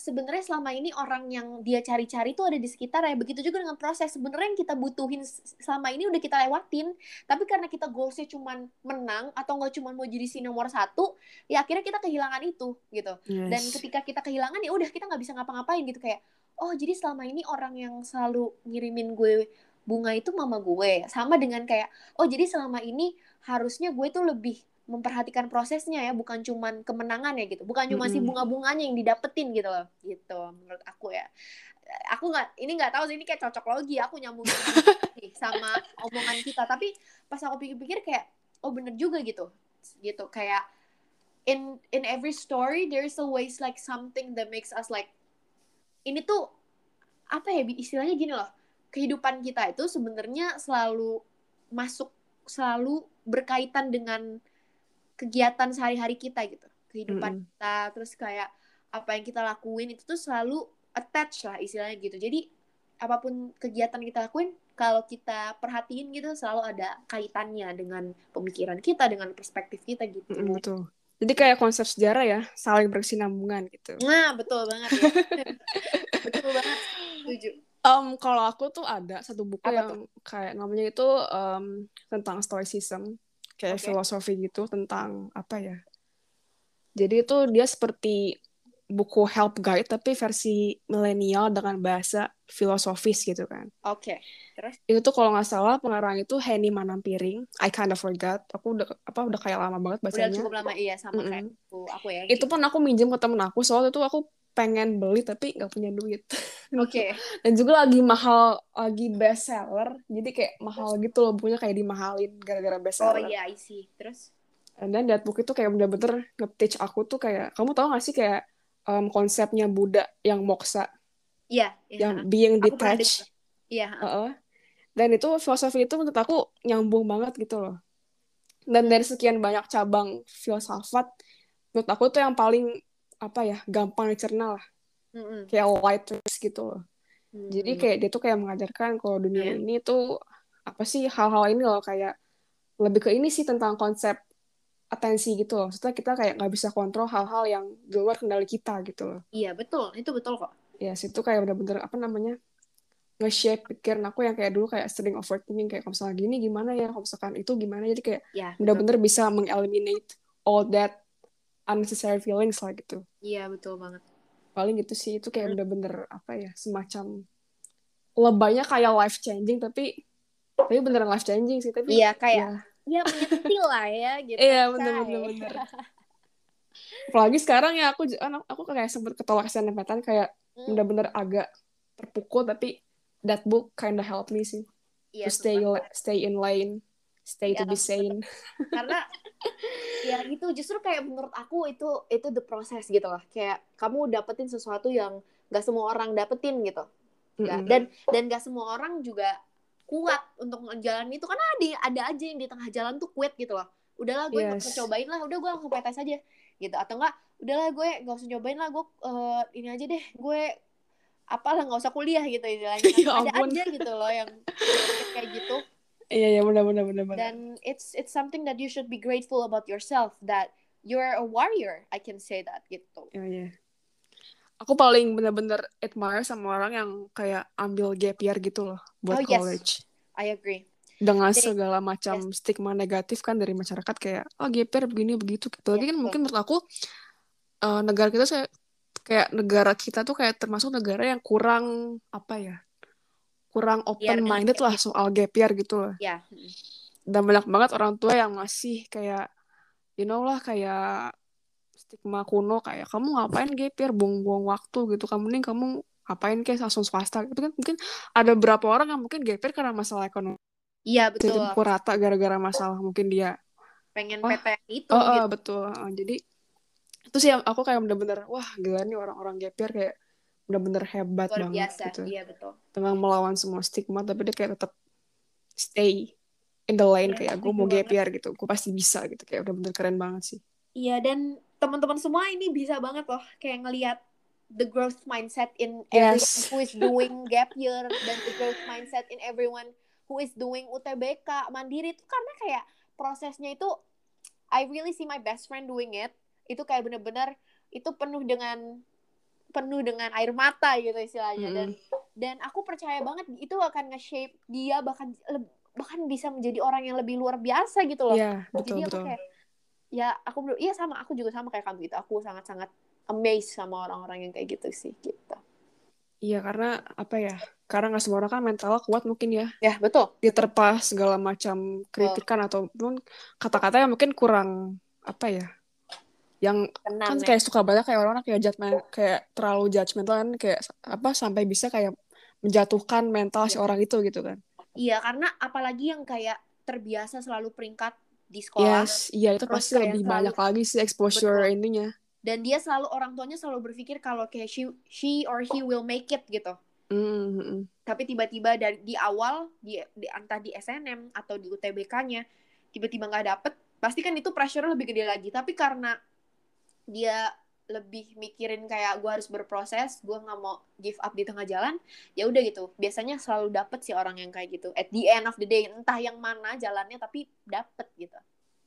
C: sebenarnya selama ini orang yang dia cari-cari tuh ada di sekitar ya. Begitu juga dengan proses. Sebenarnya yang kita butuhin selama ini udah kita lewatin. Tapi karena kita goalsnya cuman menang atau nggak cuman mau jadi si nomor satu ya akhirnya kita kehilangan itu gitu.
B: Yes.
C: dan ketika kita kehilangan ya udah kita nggak bisa ngapa-ngapain gitu. Kayak oh jadi selama ini orang yang selalu ngirimin gue bunga itu mama gue. Sama dengan kayak oh jadi selama ini harusnya gue tuh lebih memperhatikan prosesnya ya bukan cuman kemenangan ya gitu. Bukan cuma si
B: Mm-mm.
C: bunga-bunganya yang didapetin gitu loh gitu menurut aku ya. Aku nggak ini nggak tahu sih ini kayak cocok logi aku nyambungin nih sama omongan kita. Tapi pas aku pikir-pikir kayak oh bener juga gitu gitu. Kayak in in every story there's always like something that makes us like ini tuh apa ya istilahnya gini loh. Kehidupan kita itu sebenarnya selalu masuk selalu berkaitan dengan kegiatan sehari-hari kita gitu. Kehidupan
B: Mm-mm.
C: kita terus kayak apa yang kita lakuin itu tuh selalu attach lah istilahnya gitu. Jadi apa pun kegiatan kita lakuin kalau kita perhatiin gitu selalu ada kaitannya dengan pemikiran kita dengan perspektif kita gitu.
B: Mm-mm, betul. Jadi kayak konsep sejarah ya, saling berkesinambungan gitu.
C: nah betul banget. Ya betul banget setuju.
B: Um, kalau aku tuh ada satu buku
C: Apa
B: yang kayak namanya itu um, tentang stoicism, kayak
C: Oke.
B: filosofi gitu tentang apa ya? Jadi itu dia seperti buku help guide tapi versi milenial dengan bahasa filosofis gitu kan.
C: oke terus
B: Itu tuh kalau nggak salah pengarang itu Henny Manampiring. I kind of forgot. Aku udah apa udah kayak lama banget
C: udah
B: bacanya.
C: cukup lama iya sama
B: Mm-mm.
C: kayak aku, aku ya
B: Itu pun aku minjem ke temen aku soalnya itu aku pengen beli tapi nggak punya duit.
C: oke.
B: Dan juga lagi mahal lagi best seller. Jadi kayak mahal gitu loh bukunya kayak dimahalin gara-gara best
C: oh
B: seller.
C: iya I see. Terus?
B: And then that book itu kayak bener-bener nge-teach aku tuh kayak kamu tahu gak sih kayak um, konsepnya Buddha yang moksa?
C: Iya iya.
B: Yang being detached?
C: iya
B: Heeh. dan itu filosofi itu menurut aku nyambung banget gitu loh. Dan dari sekian banyak cabang filsafat menurut aku tuh yang paling apa ya gampang dicerna lah
C: Mm-mm.
B: kayak twist gitu loh jadi
C: Hmm.
B: kayak dia tuh kayak mengajarkan kalau dunia
C: Iya.
B: ini tuh apa sih hal-hal ini loh kayak lebih ke ini sih tentang konsep atensi gitu loh maksudnya kita kayak nggak bisa kontrol hal-hal yang di luar kendali kita gitu loh
C: Iya betul, itu betul kok.
B: ya situ kayak bener-bener apa namanya nge-shape pikiran aku yang kayak dulu kayak sering overthinking kayak kalau misalnya gini gimana ya kalau misalkan itu gimana jadi kayak
C: Ya,
B: bener-bener bisa mengeliminate all that unnecessary feelings lah gitu
C: Iya betul banget.
B: paling gitu sih itu kayak
C: Hmm.
B: bener-bener apa ya semacam lebaynya kayak life changing tapi tapi beneran life changing sih tapi
C: Iya kayak
B: ya,
C: ya menyetil lah ya gitu.
B: iya bener-bener bener apalagi sekarang ya aku kan aku kayak sempet ketolak SNMPTN kayak
C: Hmm,
B: bener-bener agak terpukul tapi that book kinda help me sih
C: Iya
B: to stay stay in lane stay to
C: Ya,
B: be sane.
C: karena ya gitu justru kayak menurut aku itu itu the process gitu loh. Kayak kamu dapetin sesuatu yang gak semua orang dapetin gitu. Nggak-
B: Mm-mm.
C: dan dan gak semua orang juga kuat untuk ngejalanin itu. Karena ada ada aja yang di tengah jalan tuh quit gitu loh. Udahlah gue
B: Yes.
C: cobain lah. Udah gue langsung PTS aja gitu. Atau enggak udahlah gue gak usah cobain lah. Gue eh, ini aja deh. Gue apalah nggak usah kuliah gitu istilahnya.
B: Ya
C: ada aja gitu loh yang kayak gitu
B: iya iya bener-bener bener-bener
C: dan it's it's something that you should be grateful about yourself that you're a warrior I can say that gitu
B: Iya, iya. Aku paling bener-bener admire sama orang yang kayak ambil gap year gitu loh buat
C: Oh, yes.
B: college.
C: I agree
B: Dengan
C: They-
B: segala macam stigma negatif kan dari masyarakat kayak oh gap year begini begitu. Apalagi
C: Iya,
B: kan
C: betul.
B: mungkin menurut aku eh, negara kita saya kayak negara kita tuh kayak termasuk negara yang kurang apa ya? Kurang open minded lah soal gap year gitu loh.
C: ya
B: Dan banyak banget orang tua yang masih kayak you know lah kayak stigma kuno kayak kamu ngapain gap year? Buang-buang waktu gitu. Kamu nih kamu ngapain kayak langsung swasta. Gitu kan. Mungkin ada beberapa orang yang mungkin gap year karena masalah ekonomi
C: iya
B: jadi
C: betul
B: pukul rata gara-gara masalah mungkin dia.
C: Pengen
B: Wah.
C: PTN itu
B: oh, oh,
C: gitu.
B: betul. Oh, jadi itu sih aku kayak bener-bener wah gila nih orang-orang gap year kayak bener-bener hebat
C: luar
B: banget
C: biasa
B: gitu.
C: iya betul.
B: Tengah melawan semua stigma tapi dia kayak tetap stay in the lane
C: Iya,
B: kayak gue mau gap year gitu gue pasti bisa gitu kayak udah bener keren banget sih.
C: Iya dan teman-teman semua ini bisa banget loh kayak ngelihat the growth mindset in
B: Yes.
C: everyone who is doing gap year dan the growth mindset in everyone who is doing UTBK mandiri itu karena kayak prosesnya itu I really see my best friend doing it. Itu kayak bener-bener itu penuh dengan penuh dengan air mata gitu istilahnya dan dan aku percaya banget itu akan nge-shape dia bahkan bahkan bisa menjadi orang yang lebih luar biasa gitu loh
B: Iya betul
C: jadi aku
B: betul
C: kayak ya aku belum iya sama aku juga sama kayak kamu gitu aku sangat sangat amazed sama orang-orang yang kayak gitu sih gitu
B: Iya karena apa ya? Karena nggak semua orang kan mentalnya kuat mungkin ya.
C: ya betul
B: Diterpa segala macam kritikan ataupun kata-kata yang mungkin kurang apa ya? Yang
C: tenang
B: kan
C: ya.
B: kayak suka banyak kayak orang-orang kayak judgment kayak terlalu judgmental kan kayak apa sampai bisa kayak menjatuhkan mental si orang itu gitu kan.
C: iya karena apalagi yang kayak terbiasa selalu peringkat di sekolah
B: Yes, iya itu pasti lebih
C: selalu-
B: banyak lagi sih exposure
C: Betul.
B: ininya.
C: dan dia selalu orang tuanya selalu berpikir kalau kayak she, she or he will make it gitu
B: Mm, mm, mm.
C: tapi tiba-tiba dari di awal di, di entah di SNM atau di UTBK-nya tiba-tiba nggak dapet pasti kan itu pressure lebih gede lagi tapi karena dia lebih mikirin kayak gue harus berproses gue nggak mau give up di tengah jalan ya udah gitu. Biasanya selalu dapet sih orang yang kayak gitu. At the end of the day entah yang mana jalannya tapi dapet gitu.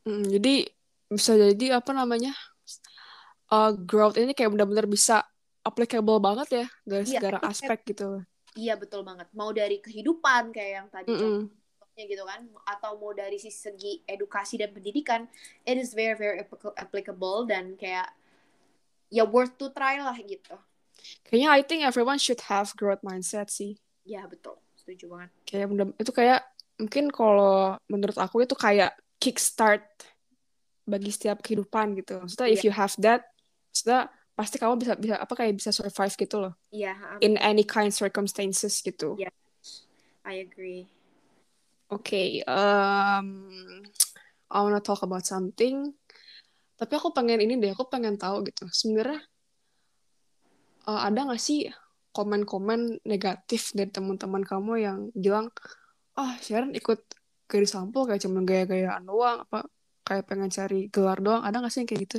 B: Mm, jadi bisa jadi apa namanya uh, growth ini kayak benar-benar bisa applicable banget ya dari
C: Iya,
B: segala aspek gitu.
C: iya betul banget. Mau dari kehidupan kayak yang tadi
B: Mm-mm.
C: Contohnya gitu kan atau mau dari sisi segi edukasi dan pendidikan it is very very applic- applicable dan kayak ya worth to try lah gitu
B: Kayaknya I think everyone should have growth mindset sih.
C: ya betul setuju banget
B: Kayak itu kayak mungkin kalau menurut aku itu kayak kickstart bagi setiap kehidupan gitu. Maksudnya if
C: Iya.
B: you have that, maksudnya pasti kamu bisa bisa apa kayak bisa survive gitu loh
C: iya
B: in any kind circumstances gitu.
C: Iya. I agree
B: Oke, um, I wanna talk about something. Tapi aku pengen ini deh, aku pengen tahu gitu. Sebenarnya uh, ada nggak sih komen-komen negatif dari teman-teman kamu yang bilang, ah Sharon ikut garis sampul kayak cuma gaya-gayaan doang, apa kayak pengen cari gelar doang. Ada nggak sih yang kayak gitu?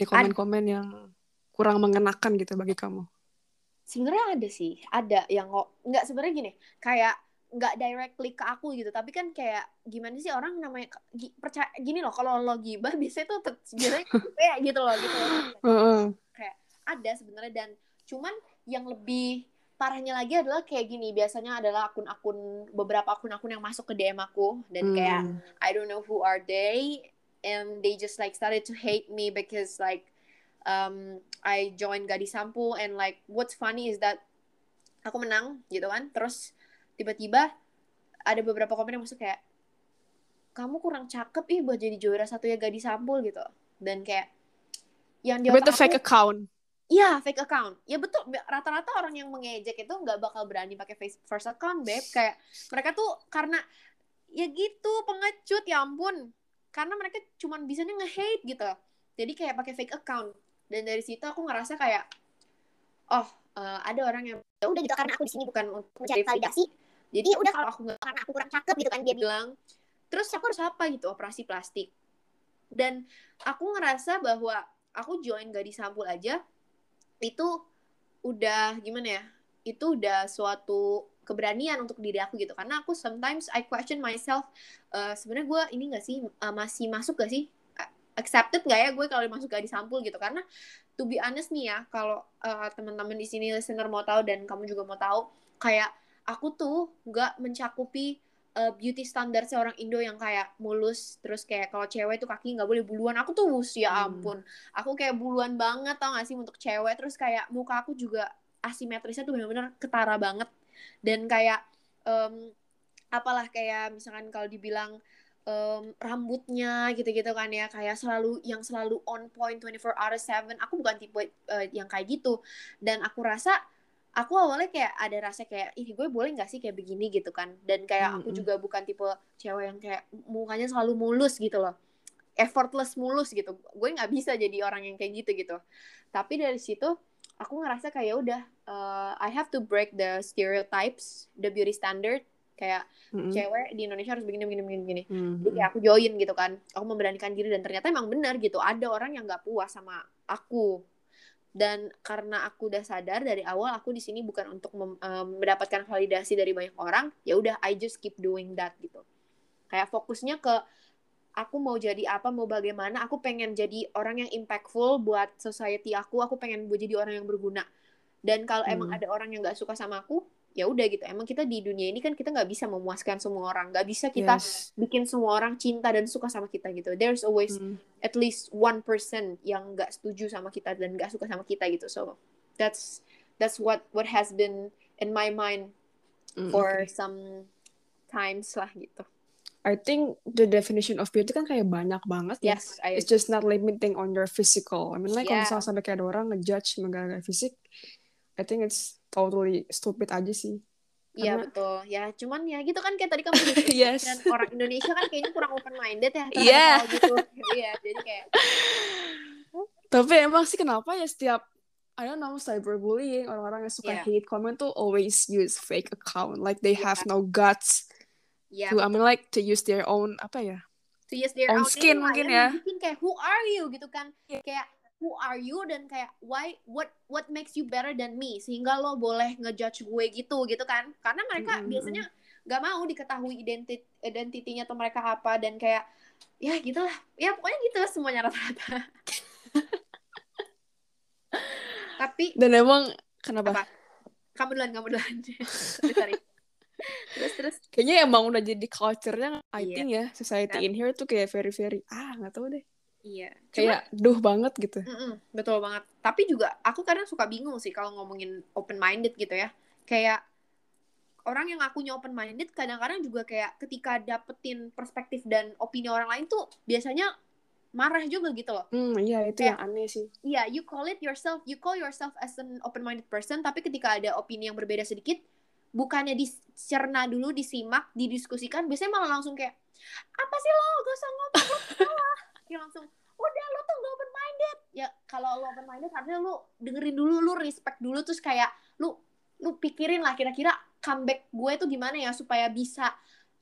B: Kayak komen-komen yang kurang mengenakan gitu bagi kamu?
C: Sebenarnya ada sih, ada yang nggak sebenarnya gini, kayak nggak directly ke aku gitu, tapi kan kayak gimana sih orang namanya percaya gini loh, kalau lo gibah biasanya tuh biasanya kayak gitu loh gitu loh. Kayak ada sebenarnya dan cuman yang lebih parahnya lagi adalah kayak gini biasanya adalah akun-akun beberapa akun-akun yang masuk ke DM aku dan kayak
B: Hmm.
C: I don't know who are they and they just like started to hate me because like um I joined Gadis Sampo and like what's funny is that aku menang gitu kan terus tiba-tiba ada beberapa komen yang masuk kayak kamu kurang cakep ih buat jadi juara satu ya Gadis Sampul gitu dan kayak yang di
B: Tapi itu fake account.
C: Iya, fake account. Ya betul, rata-rata orang yang mengejek itu nggak bakal berani pakai face first account, beb. Kayak mereka tuh karena ya gitu pengecut ya ampun. Karena mereka cuman bisanya nge-hate gitu. Jadi kayak pakai fake account. Dan dari situ aku ngerasa kayak oh, eh, ada orang yang ya udah gitu karena aku di sini bukan untuk mencari validasi. Jadi udah kalau aku nggak karena aku kurang cakep gitu kan dia bilang. Terus aku harus apa gitu operasi plastik. Dan aku ngerasa bahwa aku join Gadis Sampul aja itu udah gimana ya itu udah suatu keberanian untuk diri aku gitu karena aku sometimes I question myself eh, sebenarnya gue ini gak sih eh, masih masuk gak sih accepted gak ya gue kalau masuk gak disampul gitu karena to be honest nih ya kalau eh, teman-teman di sini listener mau tahu dan kamu juga mau tahu kayak aku tuh nggak mencakupi eh, beauty standar seorang Indo yang kayak mulus terus kayak kalau cewek tuh kaki nggak boleh buluan. Aku tuh wus ya
B: Hmm.
C: ampun. Aku kayak buluan banget tau gak sih untuk cewek. Terus kayak muka aku juga asimetrisnya tuh bener-bener ketara banget. Dan kayak em, apalah kayak misalkan kalau dibilang em, rambutnya gitu-gitu kan ya kayak selalu yang selalu on point 24 hours 7 aku bukan tipe eh, yang kayak gitu. Dan aku rasa aku awalnya kayak ada rasa kayak ih gue boleh nggak sih kayak begini? gitu kan. Dan kayak aku
B: Mm-mm.
C: juga bukan tipe cewek yang kayak mukanya selalu mulus gitu loh. Effortless mulus gitu. Gue nggak bisa jadi orang yang kayak gitu gitu. Tapi dari situ aku ngerasa kayak udah uh, I have to break the stereotypes the beauty standard. Kayak
B: Mm-mm.
C: cewek di Indonesia harus begini begini begini begini.
B: Mm-mm.
C: jadi aku join gitu kan. Aku memberanikan diri dan ternyata emang benar gitu. Ada orang yang nggak puas sama aku dan karena aku udah sadar dari awal aku di sini bukan untuk mem- em, mendapatkan validasi dari banyak orang ya udah I just keep doing that gitu kayak fokusnya ke aku mau jadi apa mau bagaimana aku pengen jadi orang yang impactful buat society aku aku pengen jadi orang yang berguna dan kalau emang
B: Hmm.
C: ada orang yang nggak suka sama aku ya udah gitu emang kita di dunia ini kan kita nggak bisa memuaskan semua orang nggak bisa kita
B: Yes.
C: bikin semua orang cinta dan suka sama kita gitu there's always
B: Mm.
C: at least one person yang nggak setuju sama kita dan nggak suka sama kita gitu so that's that's what what has been in my mind
B: Mm,
C: for
B: okay.
C: some times lah gitu
B: I think the definition of beauty kan kayak banyak banget ya.
C: yes I
B: It's just not limiting on your physical. I mean, like kalau
C: Yeah.
B: misalnya sampai kayak ada orang ngejudge mengenai fisik, I think it's totally stupid aja sih.
C: Iya
B: Karena-
C: betul ya cuman ya gitu kan kayak tadi kamu
B: Yes.
C: dan orang Indonesia kan kayaknya kurang open minded ya
B: Iya.
C: hal gitu iya jadi kayak
B: Tapi emang sih kenapa ya setiap I don't know cyberbullying orang-orang yang suka
C: Yeah.
B: hate comment tuh always use fake account like they have
C: Yeah.
B: no guts
C: ya
B: to I mean like to use their own apa ya
C: to use their
B: On
C: own
B: skin mungkin ya.
C: Bikin kayak who are you gitu kan kayak who are you dan kayak why what what makes you better than me? Sehingga lo boleh ngejudge gue gitu gitu kan? Karena mereka
B: Mm-mm,
C: biasanya nggak mau diketahui identit identitinya atau mereka apa dan kayak ya gitulah. Ya pokoknya gitu semuanya rata-rata. Tapi
B: dan emang kenapa?
C: Apa? kamu duluan kamu duluan. Sorry, terus terus.
B: Kayaknya emang udah jadi culture-nya I
C: Iya.
B: think ya society
C: Kan.
B: in here tuh kayak very very ah nggak tahu deh
C: iya Cuma-
B: kayak duh banget gitu
C: Mm-mm, betul banget. Tapi juga aku kadang suka bingung sih kalau ngomongin open minded gitu ya. Kayak orang yang akunya open minded kadang-kadang juga kayak ketika dapetin perspektif dan opini orang lain tuh biasanya marah juga gitu loh.
B: hmm iya itu
C: Kayak-
B: yang aneh sih
C: Iya, you call it yourself, you call yourself as an open minded person, tapi ketika ada opini yang berbeda sedikit, bukannya dicerna dulu, disimak, didiskusikan, biasanya malah langsung kayak apa sih lo, gak usah ngomong, lo salah. Ya langsung, udah lo tuh gak open minded. Ya kalau lo open minded harusnya lo dengerin dulu, lo respect dulu, terus kayak lu lu pikirin lah kira-kira comeback gue tuh gimana ya supaya bisa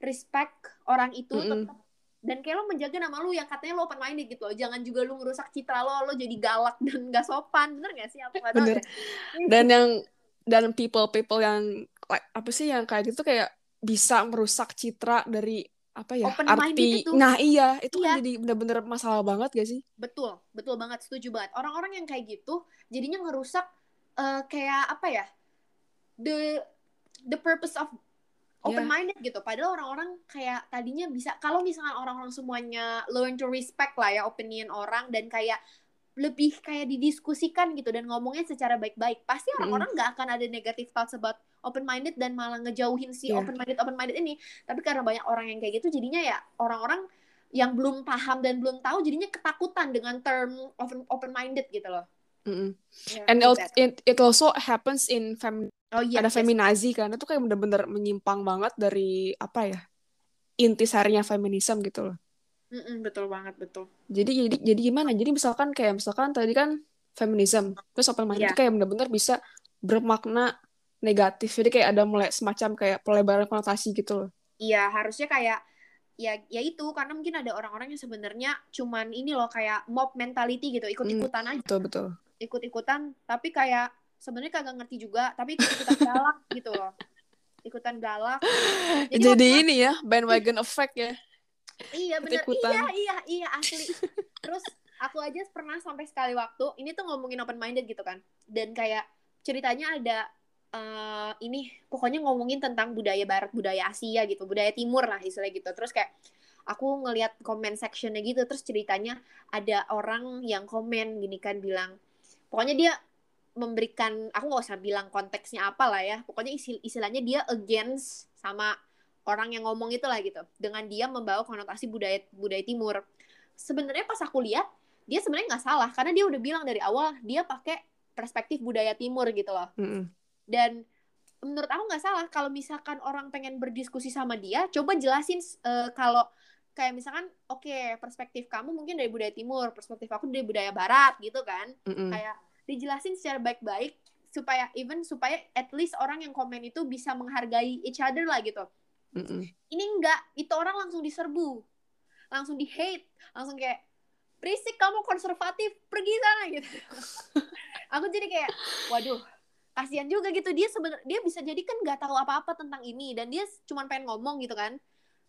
C: respect orang itu
B: Mm-mm.
C: tetap dan kayak lo menjaga nama lo yang katanya lo open minded gitu loh jangan juga lo ngerusak citra lo lo jadi galak dan gak sopan bener gak sih aku tahu
B: Bener. dan yang dan people people yang like, apa sih yang kayak gitu kayak bisa merusak citra dari apa ya
C: Open-minded
B: arti
C: itu.
B: nah iya itu
C: Iya.
B: kan jadi bener-bener masalah banget gak sih
C: betul betul banget setuju banget orang-orang yang kayak gitu jadinya ngerusak eh, kayak apa ya the the purpose of open minded gitu padahal orang-orang kayak tadinya bisa kalau misalkan orang-orang semuanya learn to respect lah ya opinion orang dan kayak lebih kayak didiskusikan gitu dan ngomongnya secara baik-baik pasti orang-orang nggak akan ada negative thoughts about open minded dan malah ngejauhin si
B: Iya.
C: open minded open minded ini tapi karena banyak orang yang kayak gitu jadinya ya orang-orang yang belum paham dan belum tahu jadinya ketakutan dengan term open open minded gitu loh
B: Mm-mm.
C: Ya,
B: and
C: too
B: it,
C: bad.
B: it, it also happens in fem
C: oh iya
B: ada
C: yes.
B: feminazi kan itu kayak bener-bener menyimpang banget dari apa ya intisarinya feminisme gitu loh
C: Mm-mm, betul banget betul.
B: Jadi jadi jadi gimana? Jadi misalkan kayak misalkan tadi kan feminisme terus open minded
C: Iya.
B: itu kayak bener-bener bisa bermakna negatif. Jadi kayak ada mulai semacam kayak pelebaran konotasi gitu loh.
C: Iya, harusnya kayak ya ya itu. Karena mungkin ada orang-orang yang sebenarnya cuman ini loh kayak mob mentality gitu, ikut-ikutan aja,
B: betul betul.
C: Ikut-ikutan tapi kayak sebenarnya kagak ngerti juga, tapi ikut-ikutan galak gitu loh. Ikutan galak.
B: jadi,
C: waktu-
B: ini ya bandwagon effect ya
C: iya bener
B: ikut-ikutan.
C: iya iya iya asli. Terus aku aja pernah sampai sekali waktu ini tuh ngomongin open minded gitu kan. Dan kayak ceritanya ada eh, ini pokoknya ngomongin tentang budaya barat, budaya Asia gitu, budaya timur lah istilahnya gitu. Terus kayak aku ngelihat comment sectionnya gitu, terus ceritanya ada orang yang komen gini kan bilang, pokoknya dia memberikan, aku nggak usah bilang konteksnya apa lah ya, pokoknya isil- istilahnya dia against sama orang yang ngomong itu lah gitu, dengan dia membawa konotasi budaya budaya timur. Sebenarnya pas aku lihat, dia sebenarnya nggak salah karena dia udah bilang dari awal dia pakai perspektif budaya timur gitu loh
B: Mm-mm.
C: dan menurut aku nggak salah kalau misalkan orang pengen berdiskusi sama dia coba jelasin eh, kalau kayak misalkan oke perspektif kamu mungkin dari budaya timur perspektif aku dari budaya barat gitu kan
B: Mm-mm.
C: kayak dijelasin secara baik-baik supaya even supaya at least orang yang komen itu bisa menghargai each other lah gitu
B: Mm-mm.
C: ini enggak. Itu orang langsung diserbu. Langsung di hate langsung kayak berisik kamu konservatif. Pergi sana gitu. Aku jadi kayak waduh kasihan juga gitu. Dia sebenarnya dia bisa jadi kan nggak tahu apa-apa tentang ini. Dan dia cuma pengen ngomong gitu kan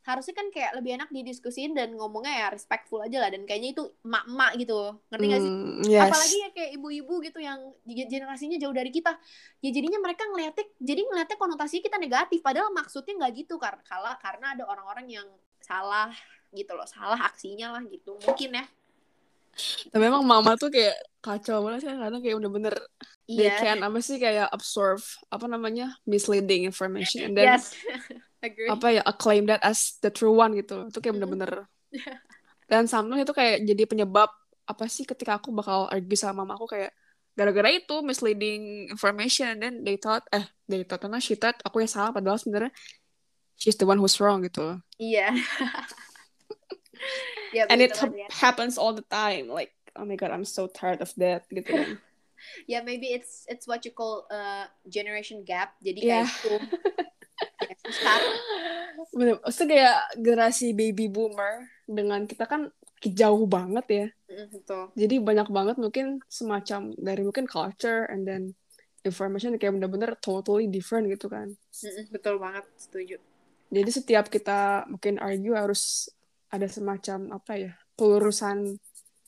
C: harusnya kan kayak lebih enak didiskusin dan ngomongnya ya respectful aja lah. Dan kayaknya itu emak-emak gitu. Ngerti gak sih?
B: Mm, yes.
C: apalagi ya kayak ibu-ibu gitu yang ge- generasinya jauh dari kita. Ya jadinya mereka ngeliatnya jadi ngeliatnya konotasi kita negatif. Padahal maksudnya nggak gitu karena kala karena ada orang-orang yang salah gitu loh. Salah aksinya lah gitu. Mungkin ya.
B: Tapi emang mama tuh kayak kacau banget sih kadang kayak bener-bener they
C: iya.
B: can apa sih kayak absorb apa namanya misleading information. And then
C: yes agree.
B: apa ya acclaim that as the true one gitu. Itu kayak bener-bener. Dan sometimes itu kayak jadi penyebab apa sih ketika aku bakal argue sama mama aku kayak gara-gara itu misleading information. And then they thought eh they thought karena she thought aku yang salah padahal sebenarnya she's the one who's wrong gitu.
C: Iya. Ya
B: and it
C: ya
B: happens all the time. Like oh my god I'm so tired of that gitu kan.
C: Ya maybe it's it's what you call uh, generation gap. Jadi
B: Yeah.
C: kayak itu susah
B: Bener, maksudnya kayak generasi baby boomer dengan kita kan jauh banget ya.
C: Mm, betul.
B: Jadi banyak banget mungkin semacam dari mungkin culture and then information kayak bener-bener totally different gitu kan.
C: Mm, betul banget. Setuju.
B: Jadi setiap kita mungkin argue harus ada semacam apa ya pelurusan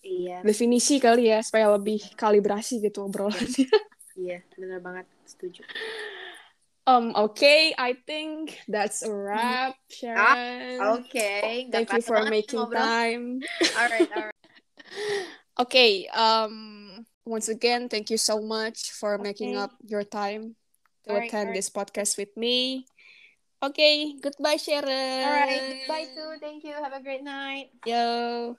C: iya.
B: definisi kali ya supaya lebih kalibrasi gitu obrolannya.
C: iya benar banget. Setuju
B: Um, okay, I think that's a wrap, Sharon.
C: Oke, nggak
B: Thank you for making
C: ngobrol.
B: time.
C: Alright, alright.
B: Okay, um, once again, thank you so much for making up your time to
C: Alright,
B: attend
C: alright.
B: this podcast with me. Okay, goodbye, Sharon.
C: Alright, bye too. Thank you. Have a great night.
B: Yo.